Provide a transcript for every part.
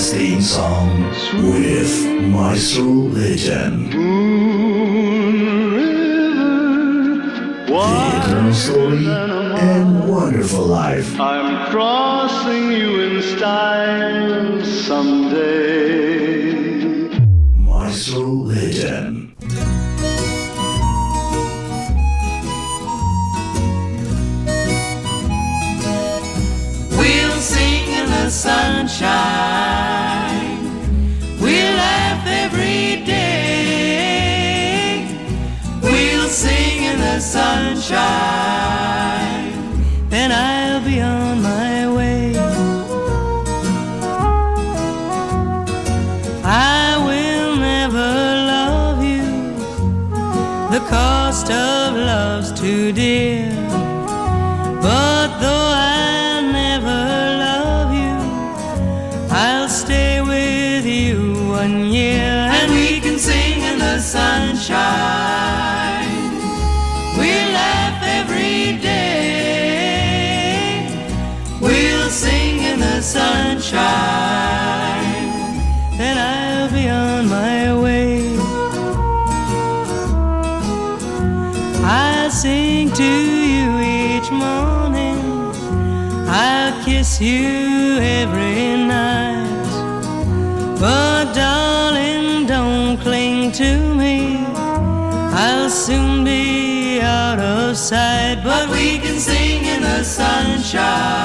Just Sing Song with Maestro Legend. The Eternal Story and Wonderful Life. I'm crossing you in style someday. Maestro Legend. We'll sing in the sunshine. Sunshine. Sunshine.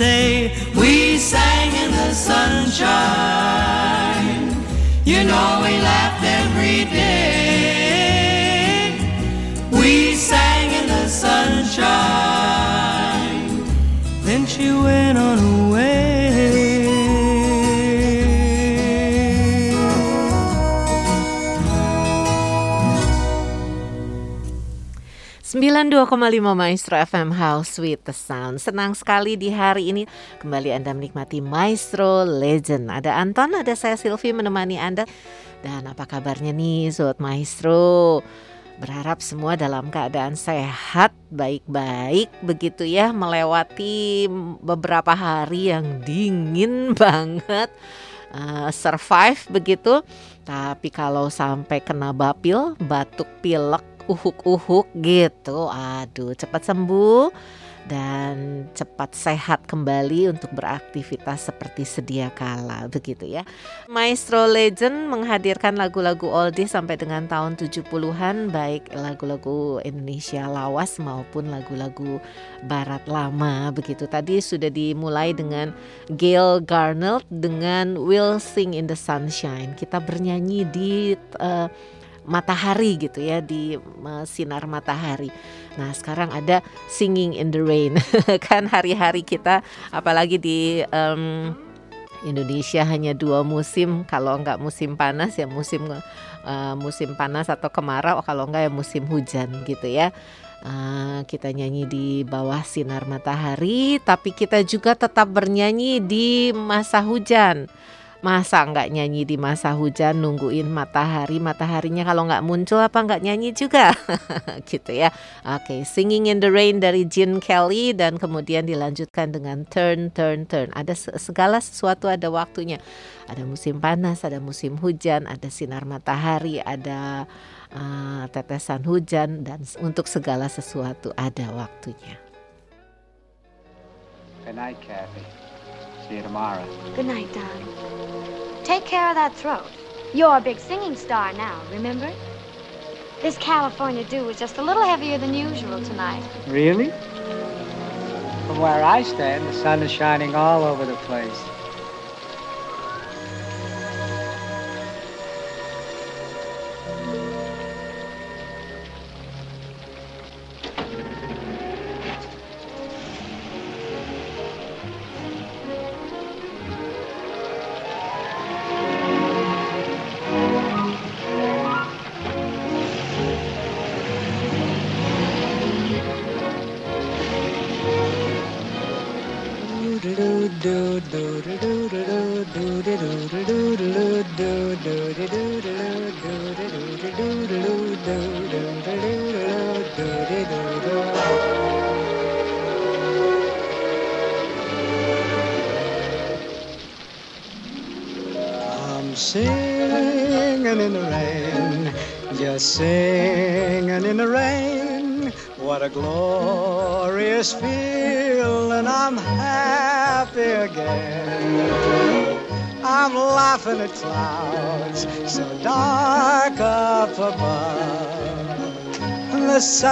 Say We sang in the sunshine. 92,5 Maestro FM House with the Sound. Senang sekali di hari ini Kembali Anda menikmati Maestro Legend. Ada Anton, ada saya Silvi menemani Anda. Dan apa kabarnya nih Sobat Maestro? Berharap semua dalam keadaan sehat, baik-baik begitu ya Melewati beberapa hari yang dingin banget uh, Survive begitu. Tapi kalau sampai kena bapil, batuk pilek uhuk-uhuk gitu. Aduh, cepat sembuh dan cepat sehat kembali untuk beraktivitas seperti sedia kala begitu ya. Maestro Legend menghadirkan lagu-lagu oldie sampai dengan tahun 70-an baik lagu-lagu Indonesia lawas maupun lagu-lagu barat lama begitu. Tadi sudah dimulai dengan Gail Garnett dengan Will Sing in the Sunshine. Kita bernyanyi di uh, matahari gitu ya di sinar matahari. Nah sekarang ada singing in the rain kan hari-hari kita apalagi di um, Indonesia hanya dua musim kalau enggak musim panas ya musim uh, musim panas atau kemarau kalau enggak ya musim hujan gitu ya. Uh, kita nyanyi di bawah sinar matahari, tapi kita juga tetap bernyanyi di masa hujan Masa nggak nyanyi di masa hujan nungguin matahari? Mataharinya kalau nggak muncul apa nggak nyanyi juga? Gitu ya. Oke Singing in the Rain dari Gene Kelly Dan kemudian dilanjutkan dengan Turn, Turn, Turn. Ada segala sesuatu ada waktunya. Ada musim panas, ada musim hujan Ada sinar matahari, ada uh, tetesan hujan Dan untuk segala sesuatu ada waktunya. Good night, Kathy. See you tomorrow. Good night, darling. Take care of that throat. You're a big singing star now, remember? This California dew is just a little heavier than usual tonight. Really? From where I stand, the sun is shining all over the place.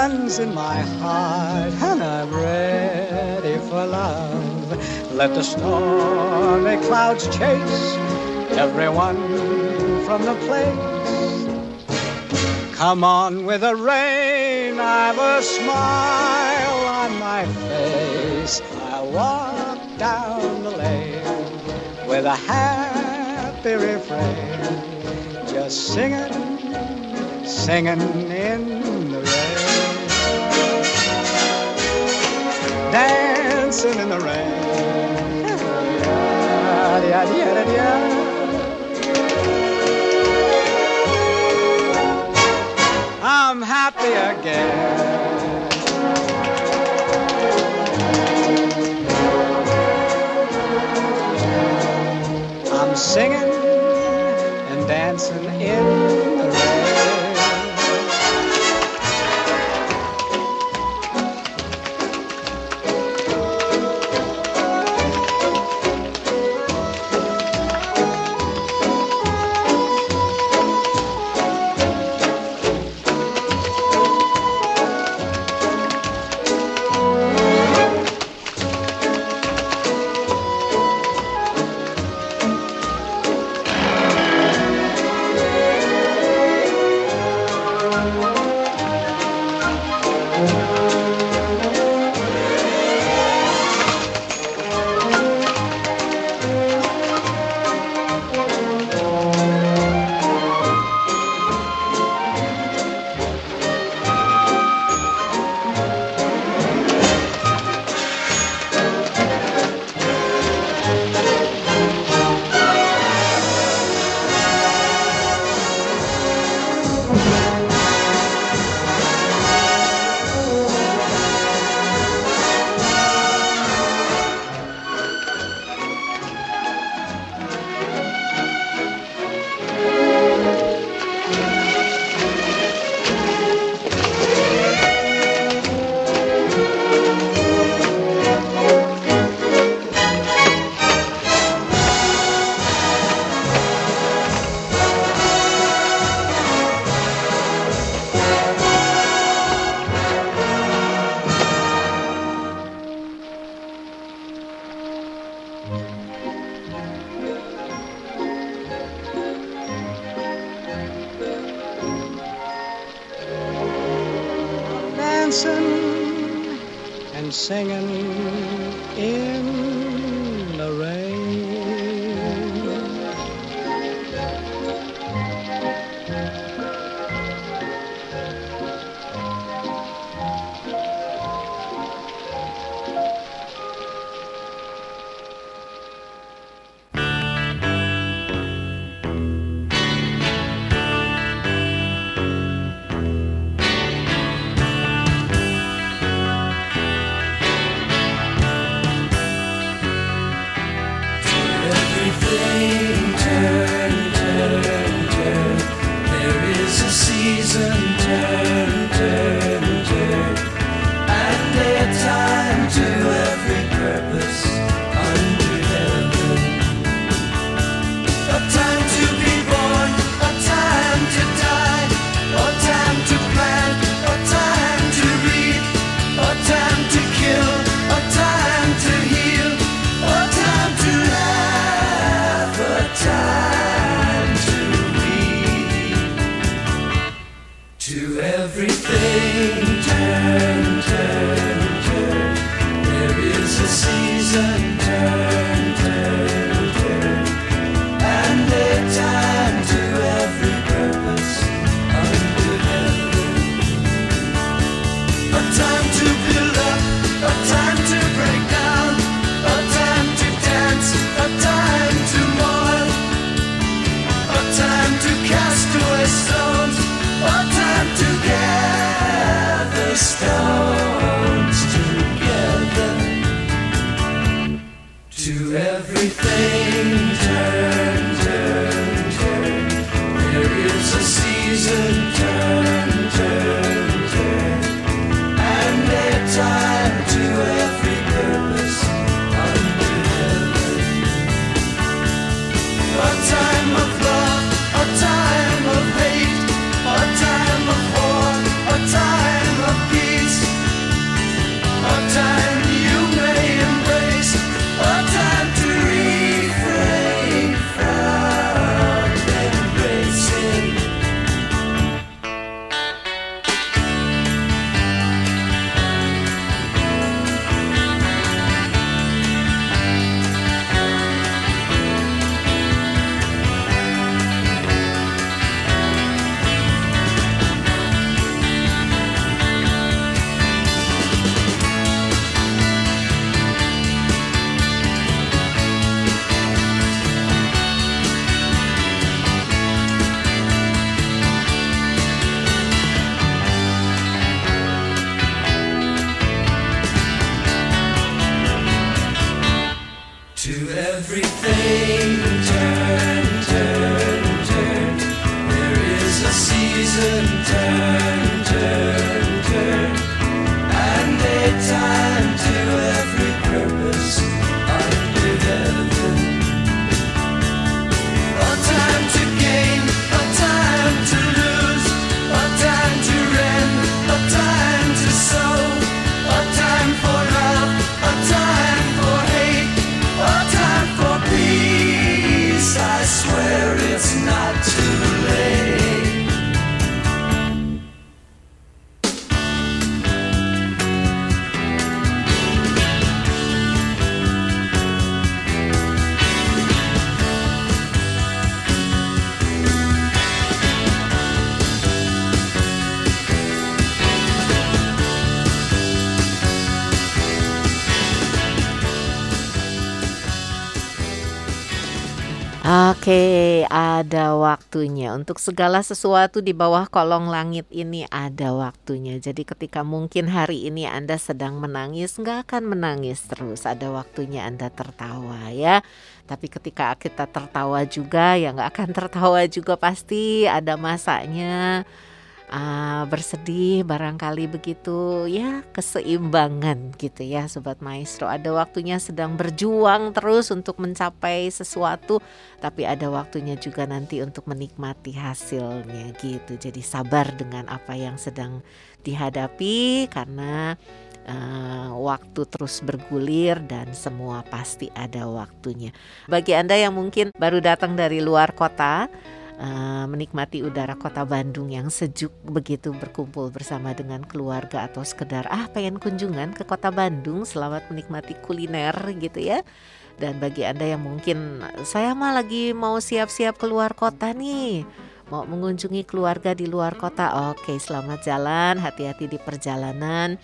In my heart, and I'm ready for love. Let the stormy clouds chase everyone from the place. Come on with the rain, I've a smile on my face. I walk down the lane with a happy refrain, just singing, singing in dancing in the rain. I'm happy again. I'm singing and dancing in ada waktunya untuk segala sesuatu di bawah kolong langit ini ada waktunya. Jadi ketika mungkin hari ini Anda sedang menangis, nggak akan menangis terus. Ada waktunya Anda tertawa ya. Tapi ketika kita tertawa juga, ya nggak akan tertawa juga pasti ada masanya uh, bersedih barangkali begitu. Ya keseimbangan gitu ya sobat maestro. Ada waktunya sedang berjuang terus untuk mencapai sesuatu tapi ada waktunya juga nanti untuk menikmati hasilnya gitu. Jadi sabar dengan apa yang sedang dihadapi karena uh, waktu terus bergulir dan semua pasti ada waktunya. Bagi Anda yang mungkin baru datang dari luar kota, uh, menikmati udara kota Bandung yang sejuk begitu berkumpul bersama dengan keluarga atau sekedar ah pengen kunjungan ke kota Bandung selamat menikmati kuliner gitu ya. Dan bagi anda yang mungkin saya mah lagi mau siap-siap keluar kota nih mau mengunjungi keluarga di luar kota. Oke selamat jalan hati-hati di perjalanan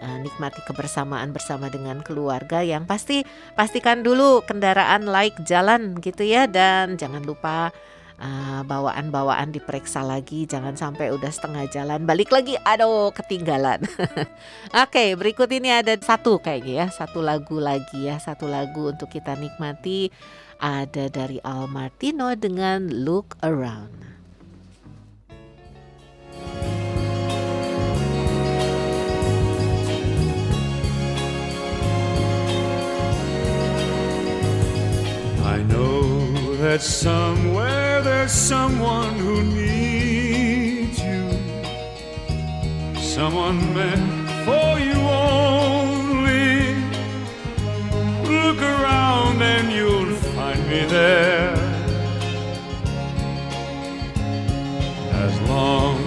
uh, nikmati kebersamaan bersama dengan keluarga yang pasti pastikan dulu kendaraan like jalan gitu ya. Dan jangan lupa ah, bawaan-bawaan diperiksa lagi jangan sampai udah setengah jalan balik lagi aduh ketinggalan. Oke okay, berikut ini ada satu kayaknya ya satu lagu lagi ya satu lagu untuk kita nikmati. Ada dari Al Martino dengan Look Around. I know that somewhere there's someone who needs you, someone meant for you only. Look around and you'll find me there. As long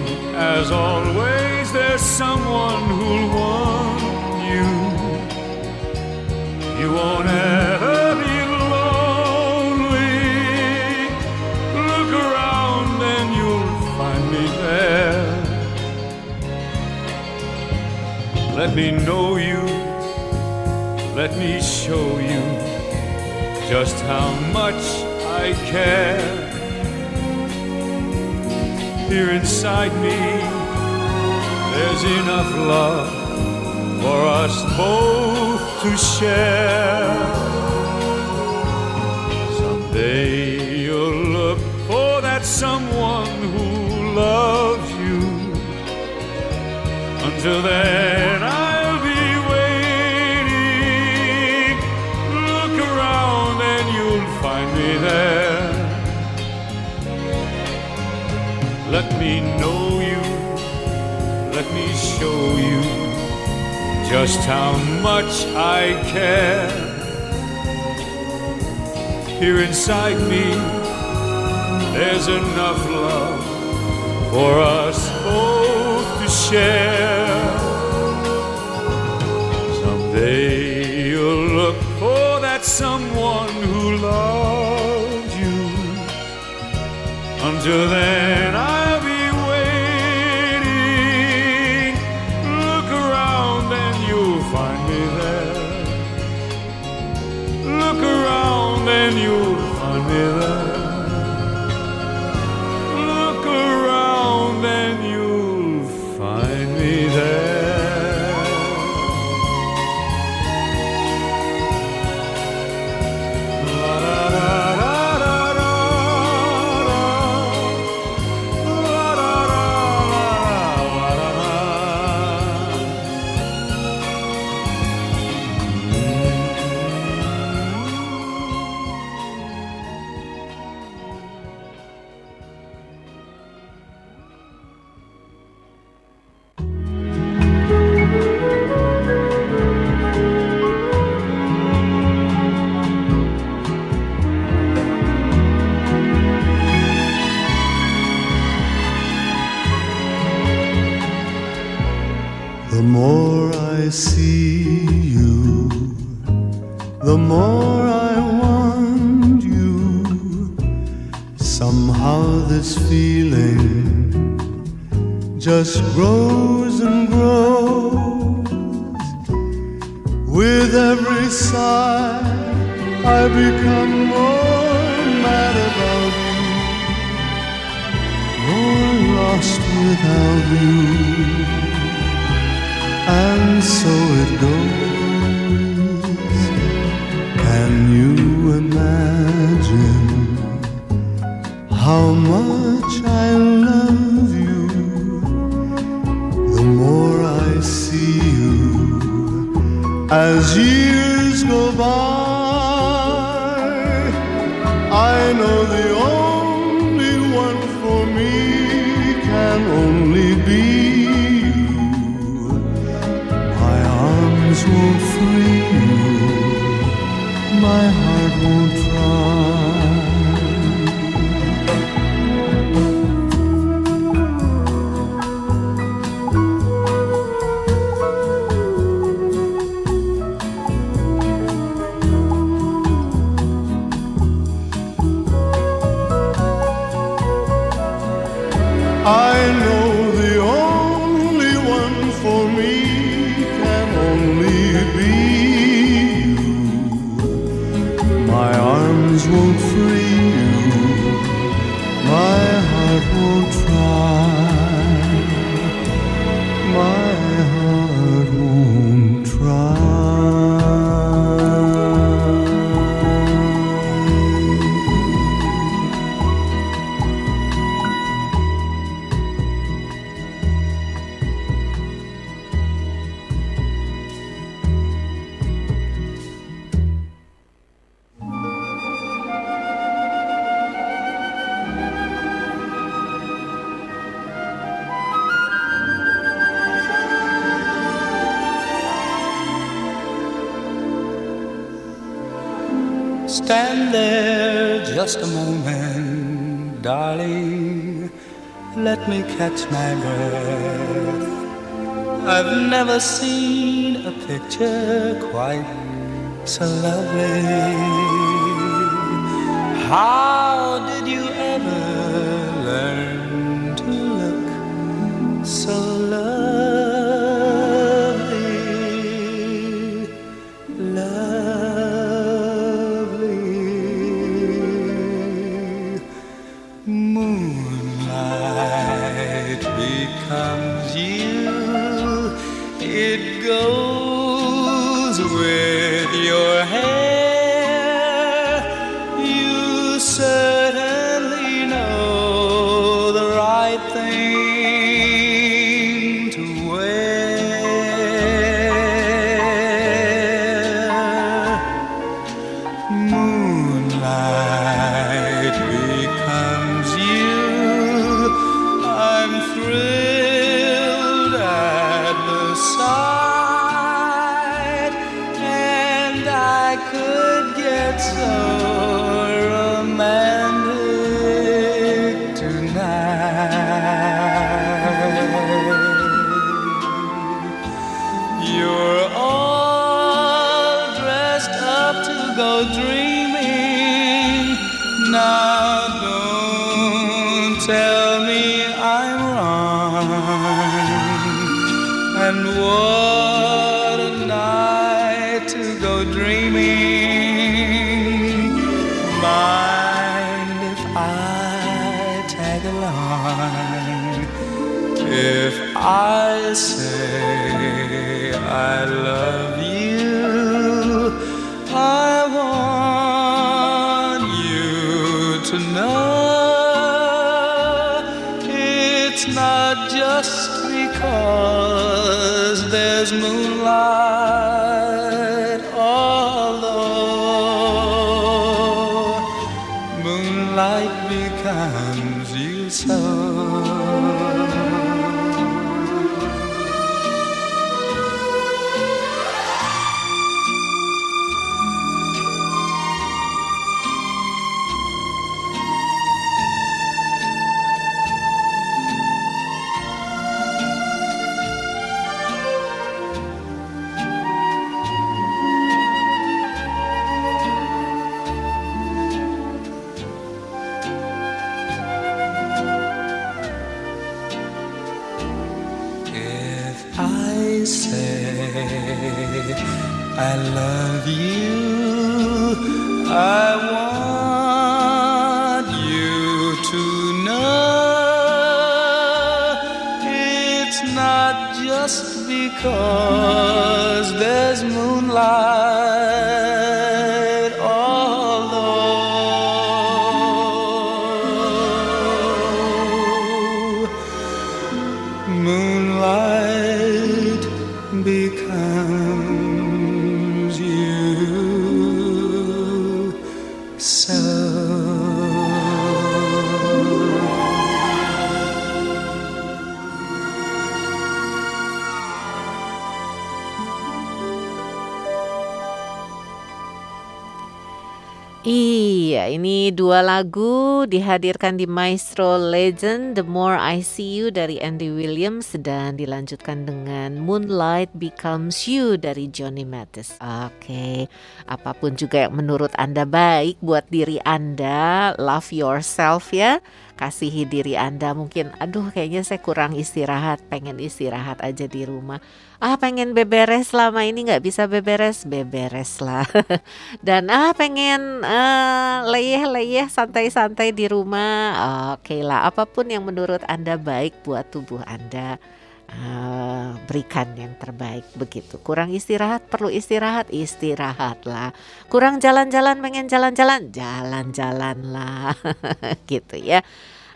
as always there's someone who'll want Let me know you, let me show you just how much I care. Here inside me, there's enough love for us both to share. Someday you'll look for that someone who loves you. Until then, Let me know you, let me show you just how much I care. Here inside me, there's enough love for us both to share. Someday you'll look for that someone who loves you. Until then, I know I've never seen a picture quite so lovely. just because there's more. Lagu dihadirkan di Maestro Legend The More I See You dari Andy Williams dan dilanjutkan dengan Moonlight Becomes You dari Johnny Mathis. Oke, apa pun juga yang menurut Anda baik buat diri Anda, love yourself ya. Kasihi diri Anda mungkin, aduh kayaknya saya kurang istirahat, pengen istirahat aja di rumah. Ah pengen beberes selama ini nggak bisa beberes, beberes lah. Dan ah pengen uh, leyeh-leyeh santai-santai di rumah, oke lah. Apa pun yang menurut Anda baik buat tubuh Anda, uh, berikan yang terbaik begitu. Kurang istirahat, perlu istirahat, istirahatlah. Kurang jalan-jalan, pengen jalan-jalan, jalan-jalan lah, gitu ya.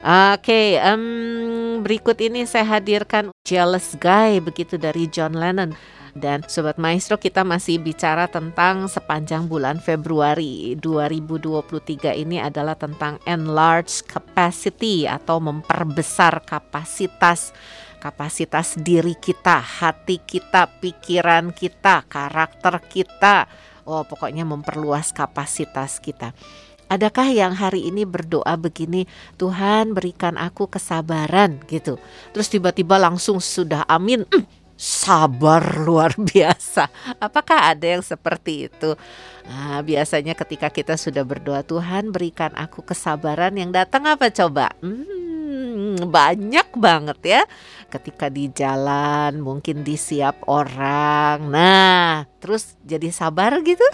Oke, um, berikut ini saya hadirkan Jealous Guy begitu dari John Lennon. Dan Sobat Maestro kita masih bicara tentang sepanjang bulan Februari 2023 ini adalah tentang enlarge capacity atau memperbesar kapasitas kapasitas diri kita, hati kita, pikiran kita, karakter kita. Oh, pokoknya memperluas kapasitas kita. Adakah yang hari ini berdoa begini, Tuhan berikan aku kesabaran gitu. Terus tiba-tiba langsung sudah amin, mm, sabar luar biasa. Apakah ada yang seperti itu? Nah, biasanya ketika kita sudah berdoa, Tuhan berikan aku kesabaran yang datang apa coba? Hmm, banyak banget ya. Ketika di jalan, mungkin disiap orang. Nah, terus jadi sabar gitu.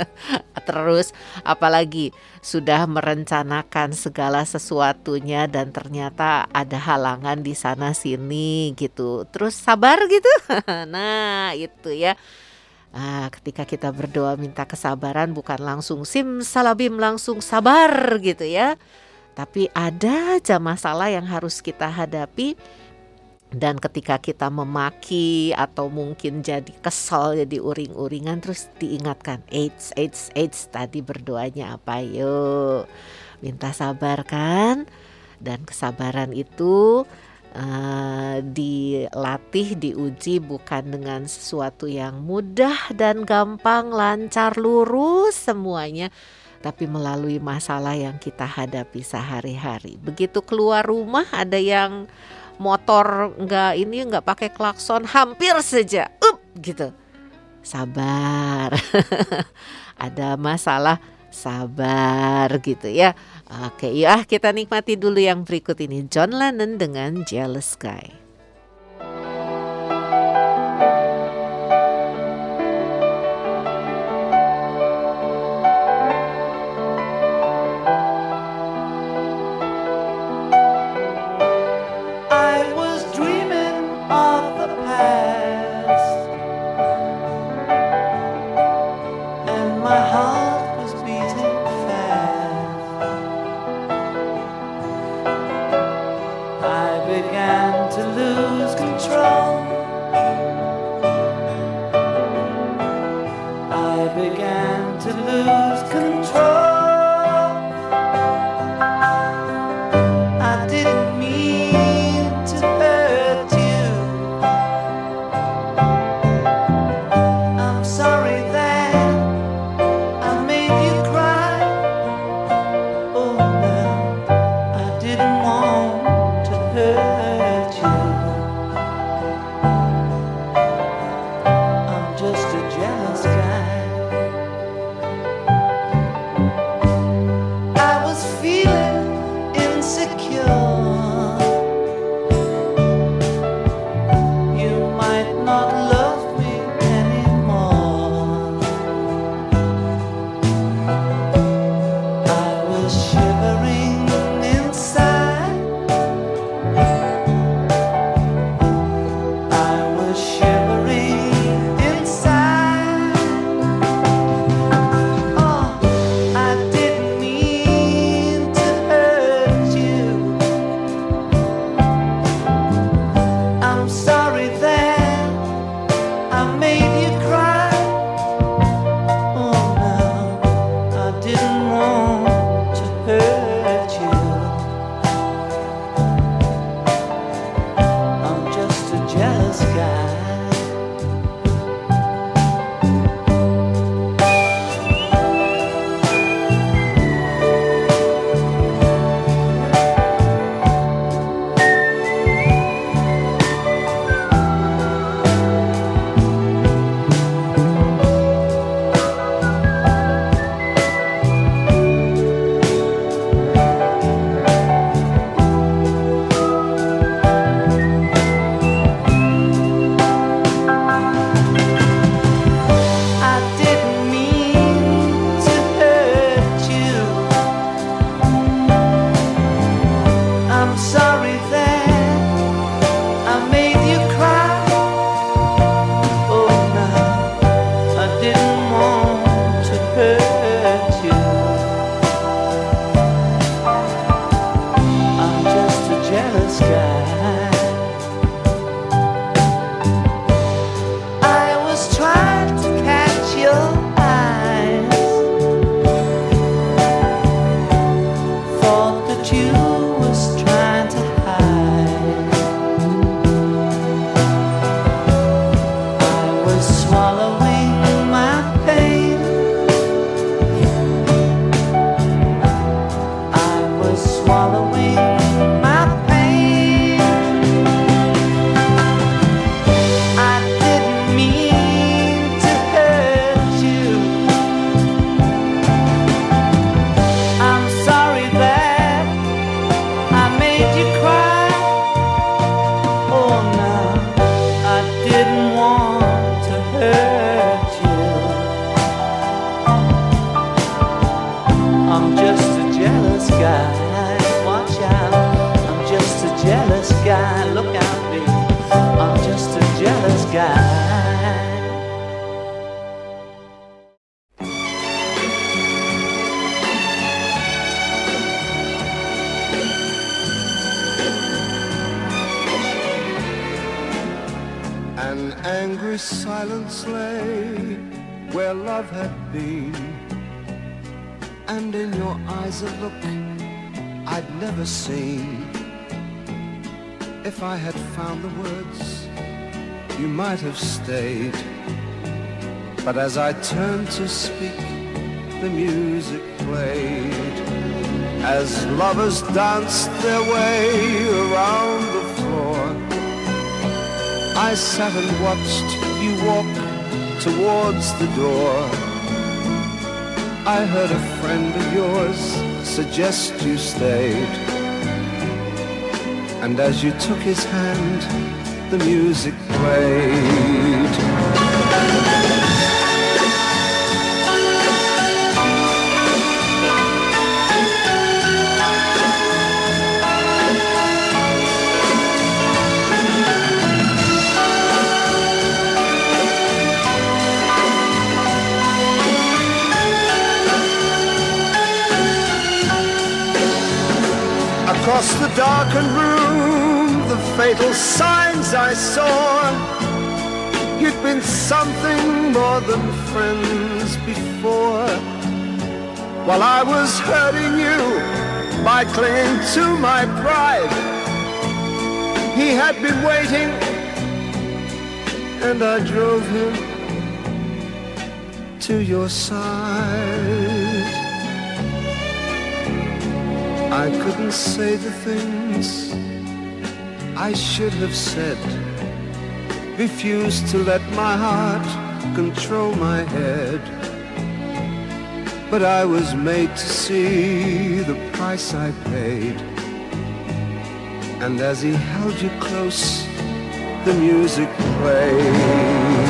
terus apalagi sudah merencanakan segala sesuatunya dan ternyata ada halangan di sana sini gitu. Terus sabar gitu. nah, itu ya. Nah, ketika kita berdoa minta kesabaran bukan langsung sim salabim langsung sabar gitu ya. Tapi ada aja masalah yang harus kita hadapi dan ketika kita memaki atau mungkin jadi kesal jadi uring-uringan terus diingatkan AIDS AIDS AIDS tadi berdoanya apa yuk minta sabar kan dan kesabaran itu uh, dilatih diuji bukan dengan sesuatu yang mudah dan gampang lancar lurus semuanya tapi melalui masalah yang kita hadapi sehari-hari. Begitu keluar rumah ada yang motor nggak ini nggak pakai klakson hampir saja, up gitu. Sabar, ada masalah sabar gitu ya. Oke, ya kita nikmati dulu yang berikut ini John Lennon dengan Jealous Guy. angry silence lay where love had been. And in your eyes a look I'd never seen. If I had found the words, you might have stayed. But as I turned to speak, the music played. As lovers danced their way around the I sat and watched you walk towards the door. I heard a friend of yours suggest you stayed. And as you took his hand, the music played. Across the darkened room, the fatal signs I saw. You'd been something more than friends before. While I was hurting you by clinging to my pride, he had been waiting, and I drove him to your side. I couldn't say the things I should have said. Refused to let my heart control my head. But I was made to see the price I paid. And as he held you close, the music played.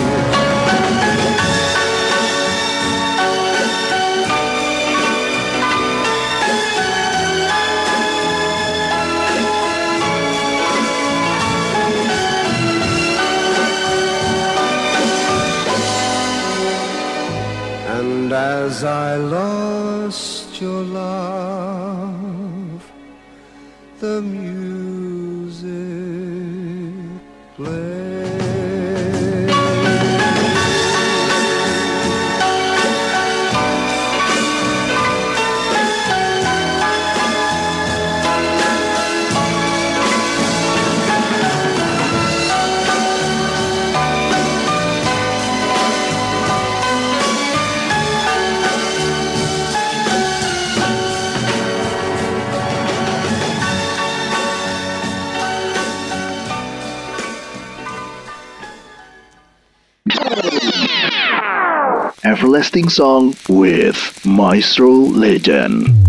As I lost your love, the everlasting song with Maestro Legend.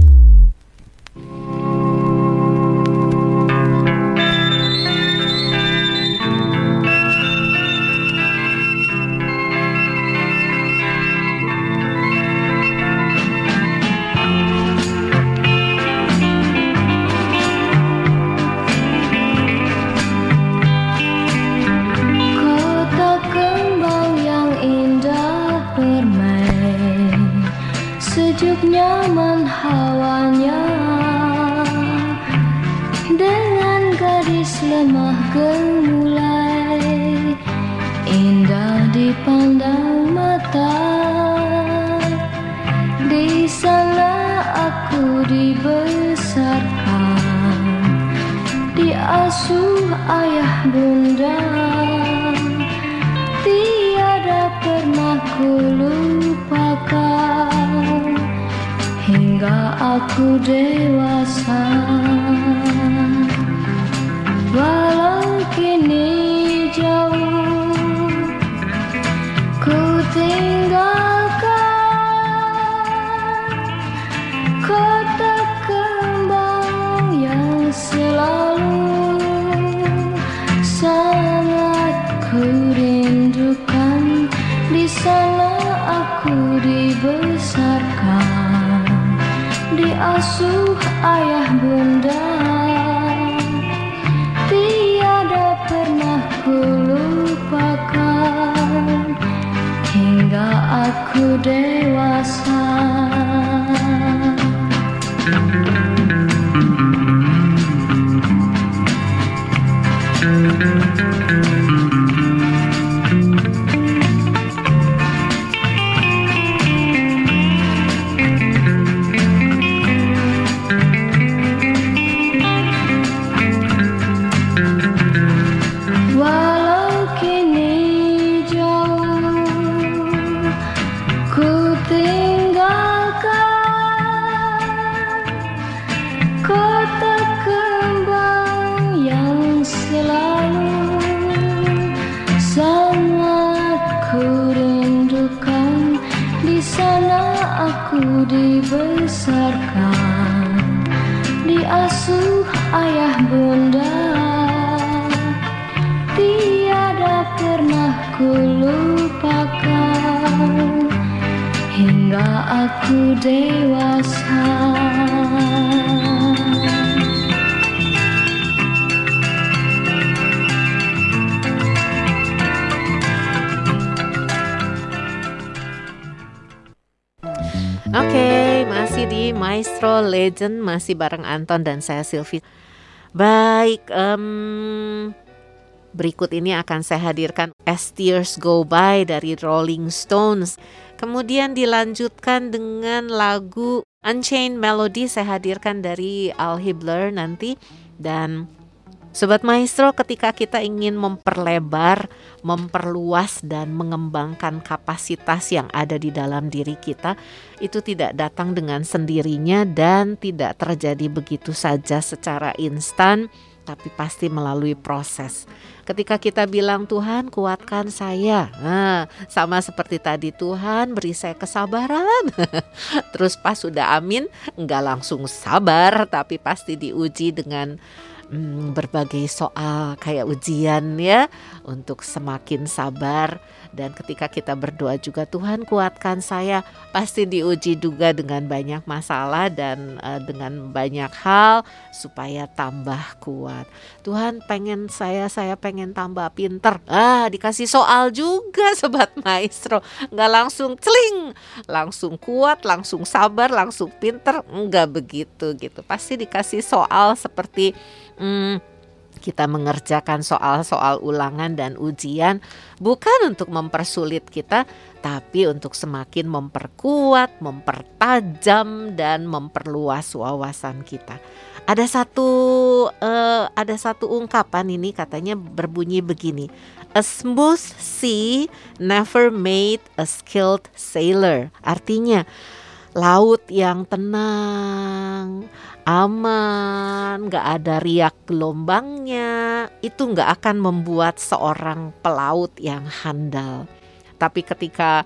Asuh ayah bunda tiada ku lupakan hingga aku dewasa. Walau kini jauh sana aku dibesarkan diasuh ayah bunda tiada pernah ku lupakan hingga aku dewasa. Oke, masih di Maestro Legend, masih bareng Anton dan saya Silvi. Baik, em, berikut ini akan saya hadirkan As Tears Go By dari Rolling Stones. Kemudian dilanjutkan dengan lagu Unchained Melody saya hadirkan dari Al Hibler nanti. Dan Sobat Maestro, ketika kita ingin memperlebar, memperluas, dan mengembangkan kapasitas yang ada di dalam diri kita, itu tidak datang dengan sendirinya dan tidak terjadi begitu saja secara instan, tapi pasti melalui proses. Ketika kita bilang Tuhan kuatkan saya, nah, sama seperti tadi Tuhan beri saya kesabaran. Terus pas sudah amin, nggak langsung sabar, tapi pasti diuji dengan hmm, berbagai soal kayak ujian ya untuk semakin sabar dan ketika kita berdoa juga Tuhan kuatkan saya. Pasti diuji juga dengan banyak masalah dan uh, dengan banyak hal supaya tambah kuat. Tuhan pengen saya saya pengen tambah pinter. Ah dikasih soal juga sobat maestro. Nggak langsung celing langsung kuat langsung sabar langsung pinter. Nggak begitu gitu. Pasti dikasih soal seperti hmm, kita mengerjakan soal-soal ulangan dan ujian bukan untuk mempersulit kita, tapi untuk semakin memperkuat, mempertajam dan memperluas wawasan kita. Ada satu uh, ada satu ungkapan ini katanya berbunyi begini. A smooth sea never made a skilled sailor. Artinya laut yang tenang, aman, nggak ada riak gelombangnya, itu nggak akan membuat seorang pelaut yang handal. Tapi ketika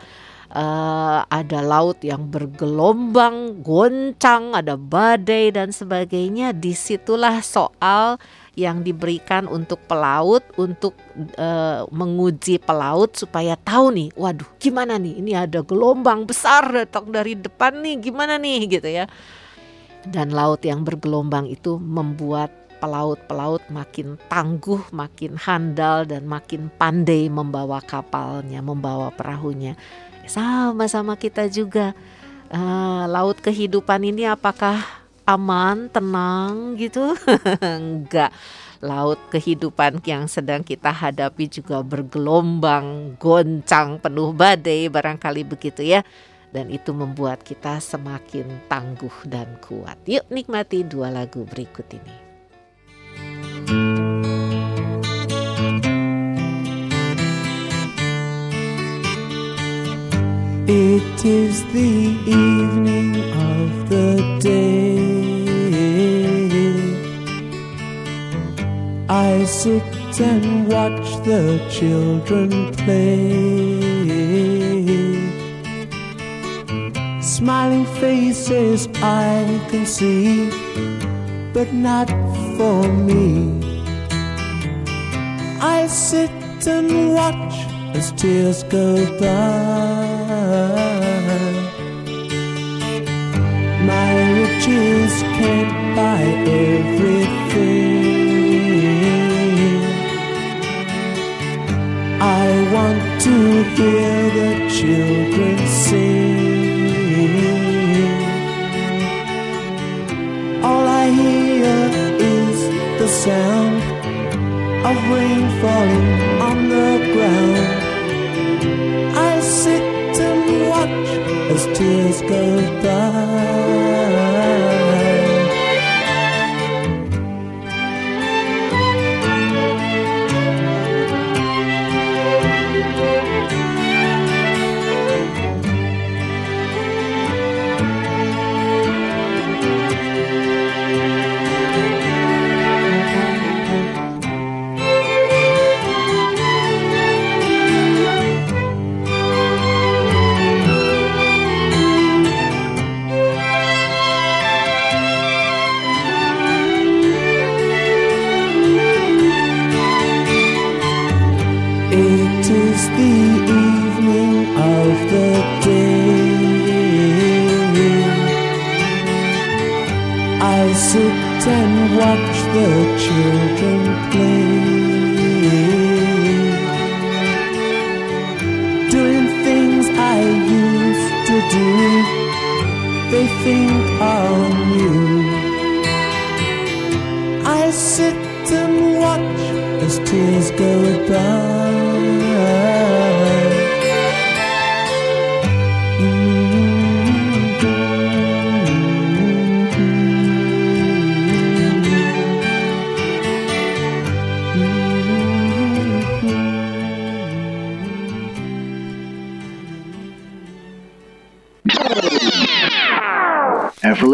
uh, ada laut yang bergelombang, goncang, ada badai dan sebagainya, di situlah soal yang diberikan untuk pelaut untuk uh, menguji pelaut supaya tahu nih, waduh, gimana nih? Ini ada gelombang besar datang dari depan nih, gimana nih gitu ya dan laut yang bergelombang itu membuat pelaut-pelaut makin tangguh, makin handal dan makin pandai membawa kapalnya, membawa perahunya. Sama-sama kita juga uh, laut kehidupan ini apakah aman, tenang gitu? Enggak. Laut kehidupan yang sedang kita hadapi juga bergelombang, goncang, penuh badai, barangkali begitu ya dan itu membuat kita semakin tangguh dan kuat. Yuk nikmati dua lagu berikut ini. It is the evening of the day. I sit and watch the children play. Smiling faces I can see, but not for me. I sit and watch as tears go by. My riches can't buy everything. I want to hear the children sing. All I hear is the sound of rain falling on the ground. I sit and watch as tears go by.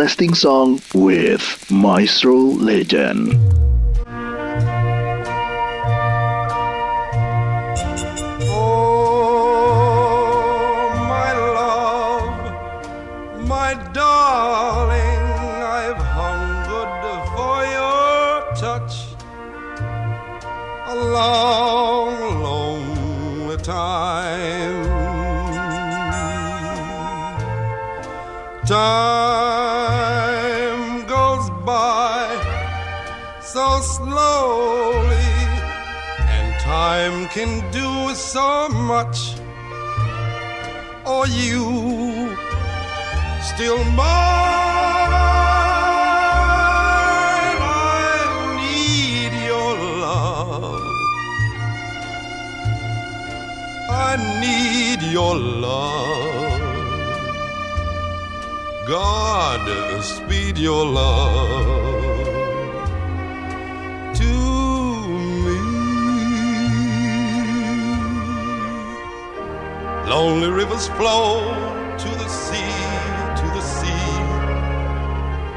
Everlasting Song with Maestro Legend. Can do so much. or you still mine? I need your love. I need your love. God, speed your love Lonely rivers flow to the sea, to the sea,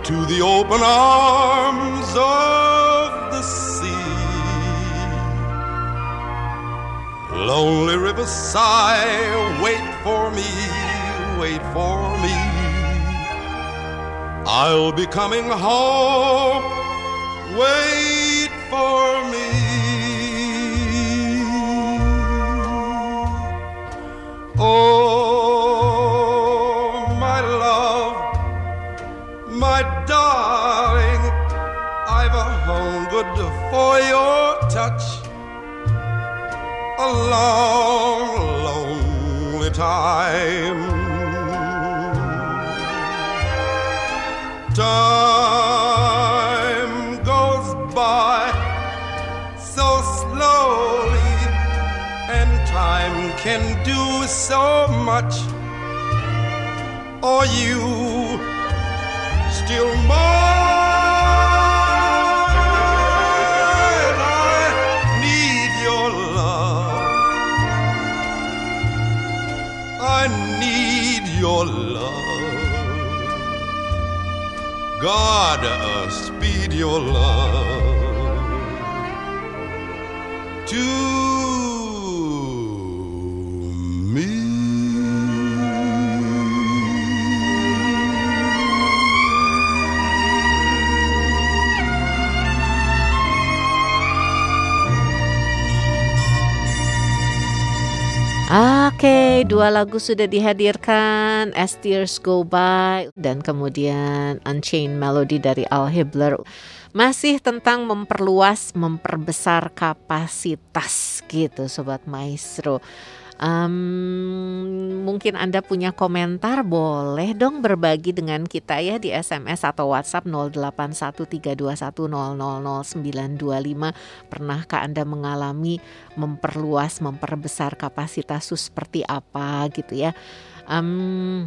to the open arms of the sea. Lonely rivers sigh, wait for me, wait for me. I'll be coming home, wait for me. Hungered for your touch a long, lonely time. Time goes by so slowly, and time can do so much. Are you still mine? God, uh, speed your love. To Oke, dua lagu sudah dihadirkan, As Tears Go By dan kemudian Unchained Melody dari Al Hibbler. Masih tentang memperluas, memperbesar kapasitas gitu Sobat Maestro. Um, mungkin Anda punya komentar, boleh dong berbagi dengan kita ya di SMS atau WhatsApp 081321000925. Pernahkah Anda mengalami memperluas, memperbesar kapasitas seperti apa gitu ya? Um,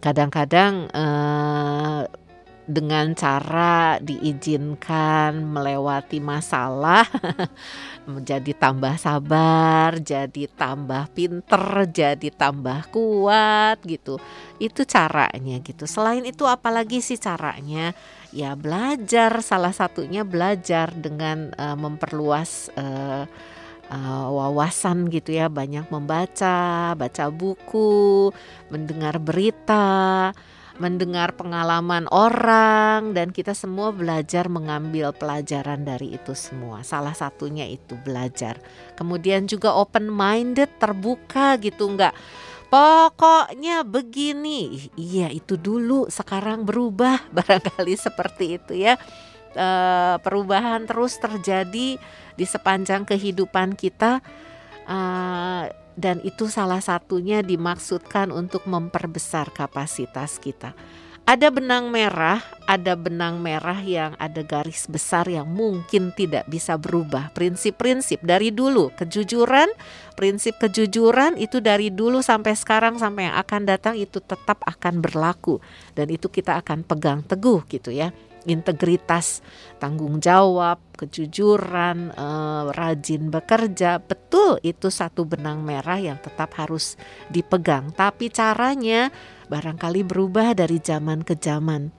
kadang-kadang uh, dengan cara diizinkan melewati masalah menjadi tambah sabar, jadi tambah pinter, jadi tambah kuat gitu. Itu caranya gitu. Selain itu apalagi sih caranya? Ya belajar salah satunya belajar dengan uh, memperluas uh, uh, wawasan gitu ya, banyak membaca, baca buku, mendengar berita mendengar pengalaman orang dan kita semua belajar mengambil pelajaran dari itu semua. Salah satunya itu belajar. Kemudian juga open minded, terbuka gitu enggak Pokoknya begini, iya itu dulu, sekarang berubah, barangkali seperti itu ya. E, perubahan terus terjadi di sepanjang kehidupan kita. E, dan itu salah satunya dimaksudkan untuk memperbesar kapasitas kita. Ada benang merah, ada benang merah yang ada garis besar yang mungkin tidak bisa berubah. Prinsip-prinsip dari dulu, kejujuran, prinsip kejujuran itu dari dulu sampai sekarang sampai yang akan datang itu tetap akan berlaku dan itu kita akan pegang teguh gitu ya integritas, tanggung jawab, kejujuran, eh, rajin bekerja, betul itu satu benang merah yang tetap harus dipegang. Tapi caranya barangkali berubah dari zaman ke zaman.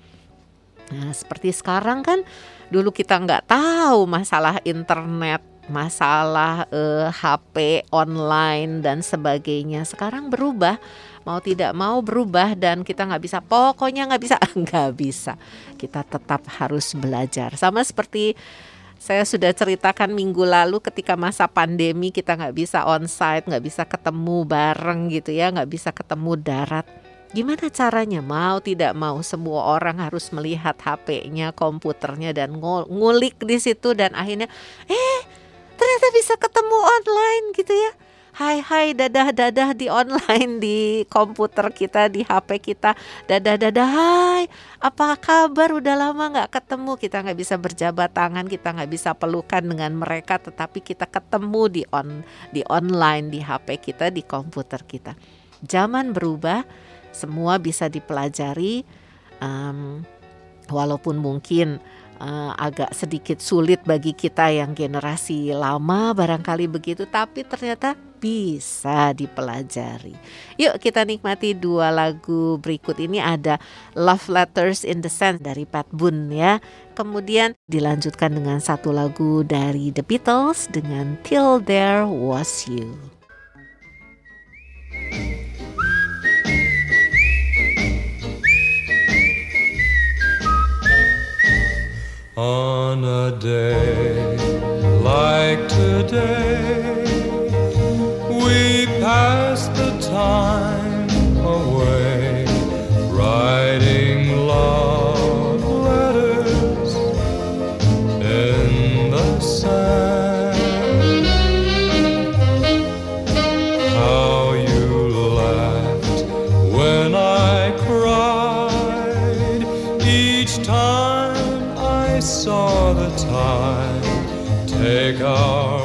Nah, seperti sekarang kan dulu kita nggak tahu masalah internet, masalah eh, HP online dan sebagainya. Sekarang berubah mau tidak mau berubah dan kita nggak bisa. Pokoknya nggak bisa. Nggak bisa. Kita tetap harus belajar. Sama seperti saya sudah ceritakan minggu lalu ketika masa pandemi kita nggak bisa onsite nggak bisa ketemu bareng gitu ya nggak bisa ketemu darat. Gimana caranya? Mau tidak mau semua orang harus melihat HP-nya, komputernya dan ngulik di situ dan akhirnya eh ternyata bisa ketemu online gitu ya hai hai dadah dadah di online di komputer kita di HP kita. Dadah dadah hai. Apa kabar? Udah lama nggak ketemu. Kita nggak bisa berjabat tangan kita nggak bisa pelukan dengan mereka tetapi kita ketemu di on di online di HP kita di komputer kita. Zaman berubah semua bisa dipelajari um, walaupun mungkin uh, agak sedikit sulit bagi kita yang generasi lama barangkali begitu tapi ternyata bisa dipelajari. Yuk kita nikmati dua lagu berikut ini ada Love Letters in the Sand dari Pat Boone ya. Kemudian dilanjutkan dengan satu lagu dari The Beatles dengan Till There Was You. On a day like today time away writing love letters in the sand. How you laughed when I cried each time I saw the tide take our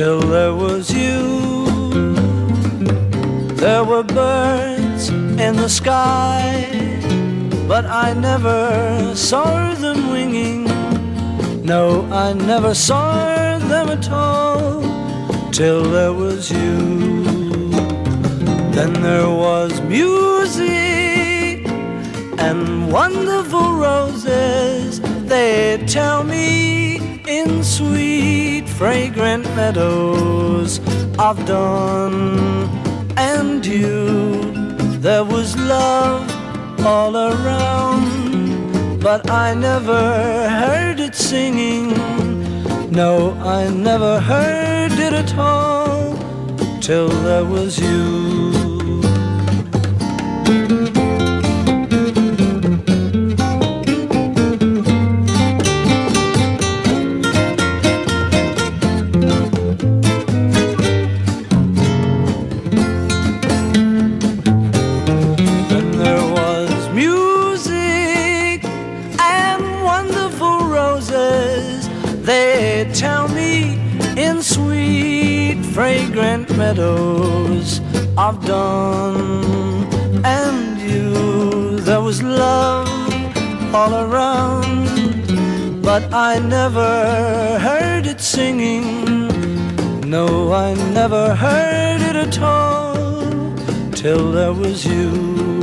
till there was you. There were birds in the sky, but I never saw them winging. No, I never saw them at all till there was you. Then there was music and wonderful roses. They tell me in sweet, fragrant meadows of dawn and dew. There was love all around, but I never heard it singing. No, I never heard it at all till there was you. Of dawn and you. There was love all around, but I never heard it singing. No, I never heard it at all till there was you.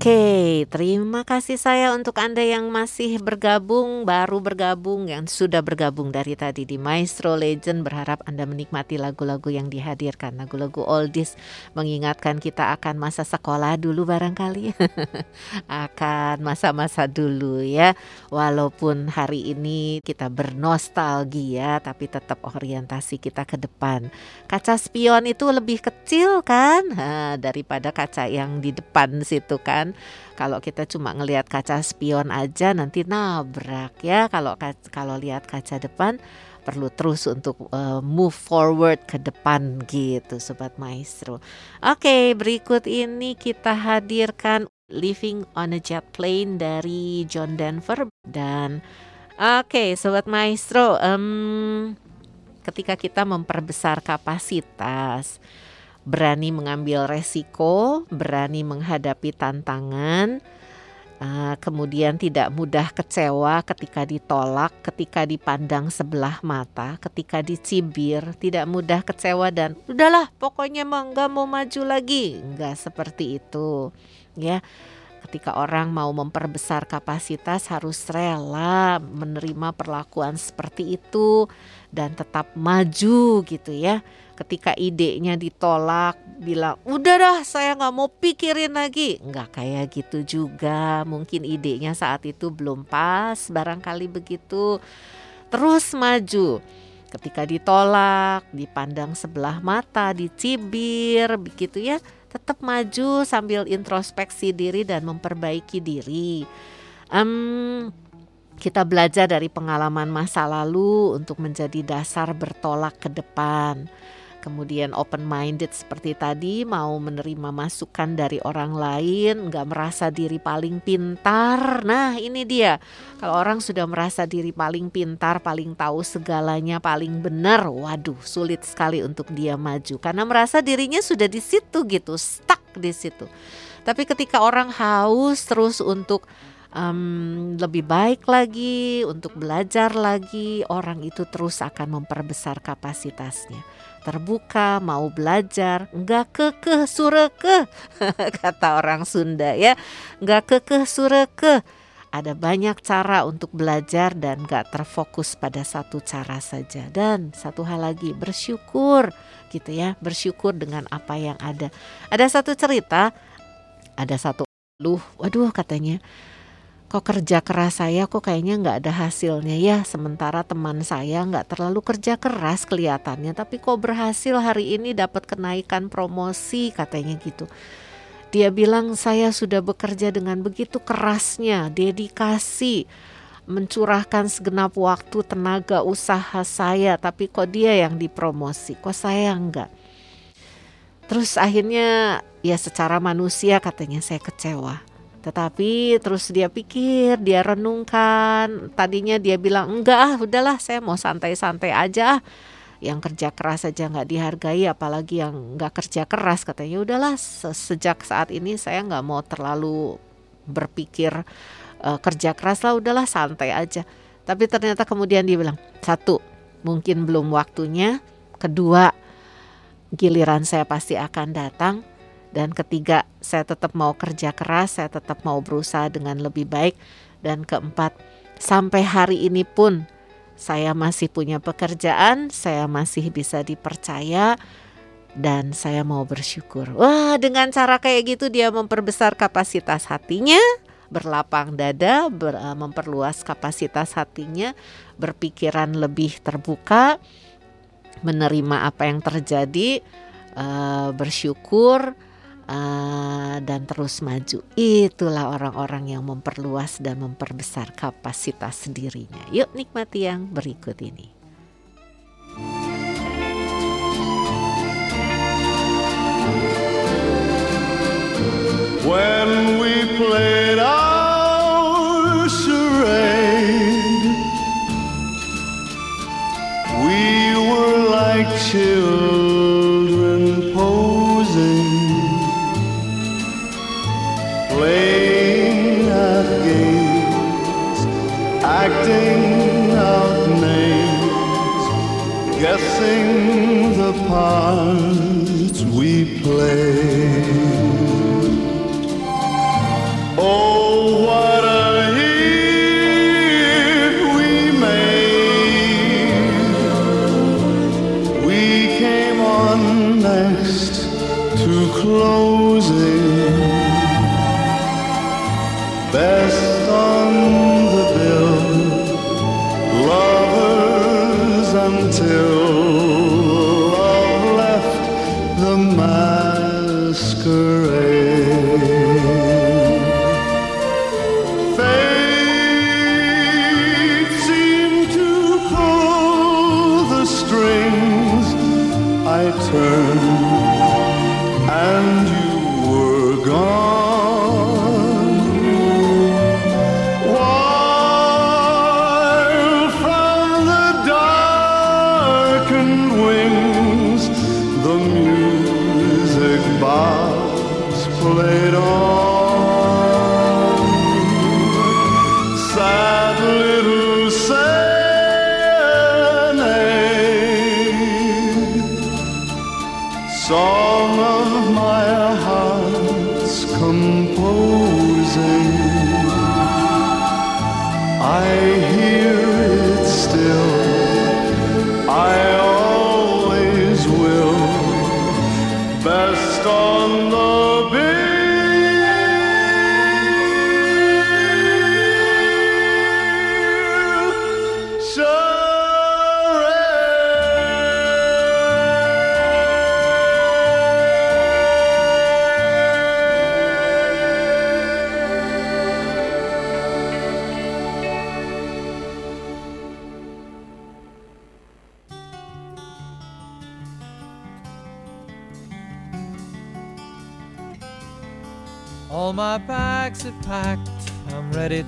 Oke, terima kasih saya untuk Anda yang masih bergabung, baru bergabung, yang sudah bergabung dari tadi di Maestro Legend. Berharap Anda menikmati lagu-lagu yang dihadirkan, lagu-lagu oldies mengingatkan kita akan masa sekolah dulu barangkali. akan masa-masa dulu ya. Walaupun hari ini kita bernostalgia, tapi tetap orientasi kita ke depan. Kaca spion itu lebih kecil kan daripada kaca yang di depan situ kan. Kalau kita cuma ngelihat kaca spion aja nanti nabrak ya. Kalau kalau lihat kaca depan perlu terus untuk uh, move forward ke depan gitu sobat maestro. Oke, berikut ini kita hadirkan Living on a Jet Plane dari John Denver dan oke sobat maestro em, ketika kita memperbesar kapasitas berani mengambil resiko, berani menghadapi tantangan, uh, kemudian tidak mudah kecewa ketika ditolak, ketika dipandang sebelah mata, ketika dicibir, tidak mudah kecewa dan udahlah pokoknya mah nggak mau maju lagi, nggak seperti itu, ya. ketika orang mau memperbesar kapasitas harus rela menerima perlakuan seperti itu dan tetap maju gitu ya. Ketika idenya ditolak, bilang udah dah saya nggak mau pikirin lagi. Nggak kayak gitu juga. Mungkin idenya saat itu belum pas, barangkali begitu. Terus maju. Ketika ditolak, dipandang sebelah mata, dicibir, begitu ya tetap maju sambil introspeksi diri dan memperbaiki diri. Um, kita belajar dari pengalaman masa lalu untuk menjadi dasar bertolak ke depan. Kemudian open minded seperti tadi mau menerima masukan dari orang lain nggak merasa diri paling pintar. Nah ini dia. Kalau orang sudah merasa diri paling pintar paling tahu segalanya paling benar waduh sulit sekali untuk dia maju. Karena merasa dirinya sudah di situ gitu stuck di situ. Tapi ketika orang haus terus untuk um, lebih baik lagi untuk belajar lagi orang itu terus akan memperbesar kapasitasnya terbuka, mau belajar, enggak kekeh sureke, kata orang Sunda ya, enggak kekeh sureke. Ada banyak cara untuk belajar dan gak terfokus pada satu cara saja. Dan satu hal lagi, bersyukur gitu ya, bersyukur dengan apa yang ada. Ada satu cerita, ada satu luh, waduh katanya, kok kerja keras saya kok kayaknya nggak ada hasilnya ya. Sementara teman saya nggak terlalu kerja keras kelihatannya. Tapi kok berhasil hari ini dapat kenaikan promosi katanya gitu. Dia bilang saya sudah bekerja dengan begitu kerasnya dedikasi mencurahkan segenap waktu tenaga usaha saya. Tapi kok dia yang dipromosi kok saya enggak terus akhirnya ya secara manusia katanya saya kecewa tetapi terus dia pikir, dia renungkan. Tadinya dia bilang enggak ah, udahlah saya mau santai-santai aja. Ah. Yang kerja keras saja nggak dihargai, apalagi yang nggak kerja keras katanya. Udahlah sejak saat ini saya nggak mau terlalu berpikir uh, kerja keras lah, udahlah santai aja. Tapi ternyata kemudian dia bilang satu mungkin belum waktunya, kedua giliran saya pasti akan datang dan ketiga, saya tetap mau kerja keras, saya tetap mau berusaha dengan lebih baik. Dan keempat, sampai hari ini pun saya masih punya pekerjaan, saya masih bisa dipercaya dan saya mau bersyukur. Wah, dengan cara kayak gitu dia memperbesar kapasitas hatinya, berlapang dada, ber, uh, memperluas kapasitas hatinya, berpikiran lebih terbuka, menerima apa yang terjadi, uh, bersyukur dan terus maju. Itulah orang-orang yang memperluas dan memperbesar kapasitas dirinya. Yuk nikmati yang berikut ini. When we played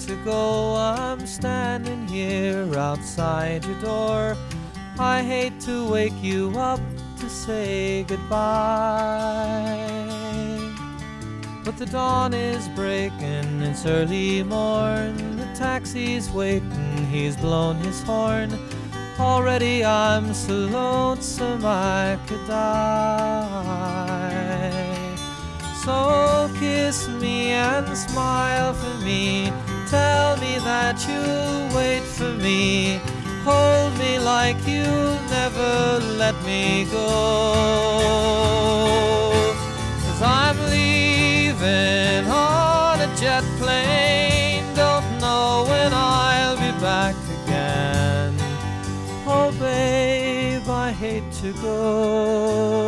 to go. I'm standing here outside your door. I hate to wake you up to say goodbye. But the dawn is breaking, it's early morn. The taxi's waiting, he's blown his horn. Already I'm so lonesome I could die. So me. Hold me like you'll never let me go. Cause I'm leaving on a jet plane. Don't know when I'll be back again. Oh, babe, I hate to go.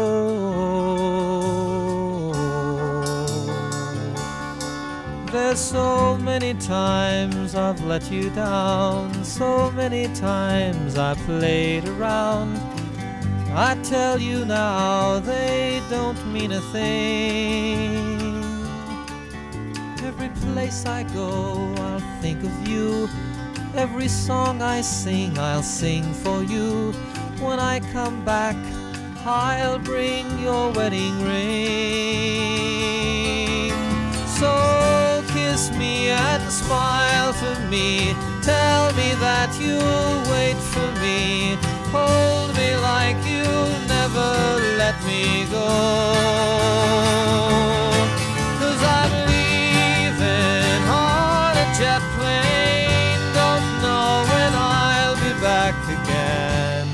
There's so many times I've let you down, so many times I played around. I tell you now, they don't mean a thing. Every place I go, I'll think of you. Every song I sing, I'll sing for you. When I come back, I'll bring your wedding ring. So kiss me and smile for me. Tell me that you'll wait for me. Hold me like you'll never let me go. Leaving on a jet plane. Don't know when I'll be back again.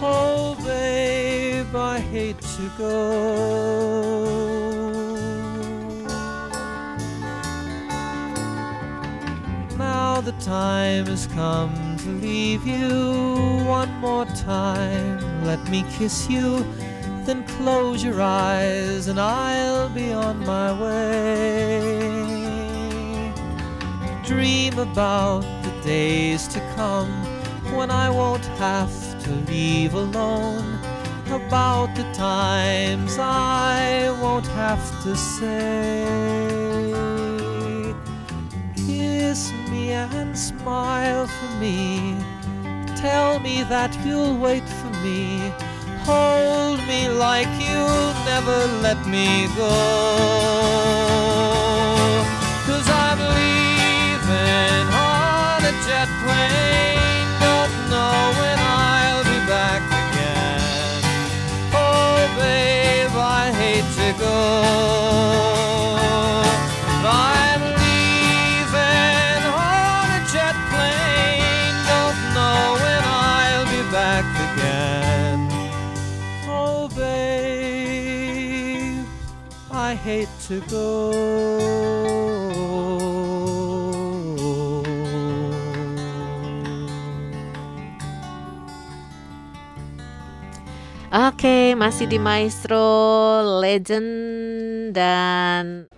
Oh, babe, I hate to go. The time has come to leave you one more time. Let me kiss you, then close your eyes, and I'll be on my way. Dream about the days to come when I won't have to leave alone. About the times I won't have to say. Kiss me and smile for me. Tell me that you'll wait for me. Hold me like you'll never let me go. Cause I'm leaving on a jet plane. Don't know when I'll be back again. Oh, babe, I hate to go. Hate to go. Oke, masih di Maestro Legend dan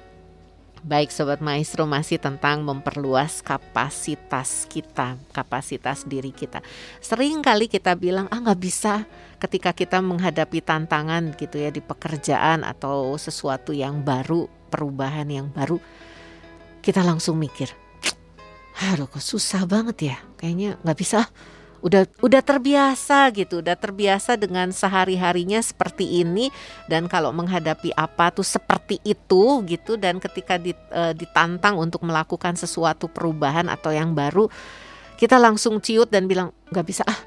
baik sobat Maestro masih tentang memperluas kapasitas kita, kapasitas diri kita. Sering kali kita bilang ah nggak bisa ketika kita menghadapi tantangan gitu ya di pekerjaan atau sesuatu yang baru, perubahan yang baru, kita langsung mikir, aduh kok susah banget ya, kayaknya nggak bisa udah udah terbiasa gitu, udah terbiasa dengan sehari harinya seperti ini. Dan kalau menghadapi apa tuh seperti itu gitu dan ketika eh, ditantang untuk melakukan sesuatu perubahan atau yang baru kita langsung ciut dan bilang nggak bisa ah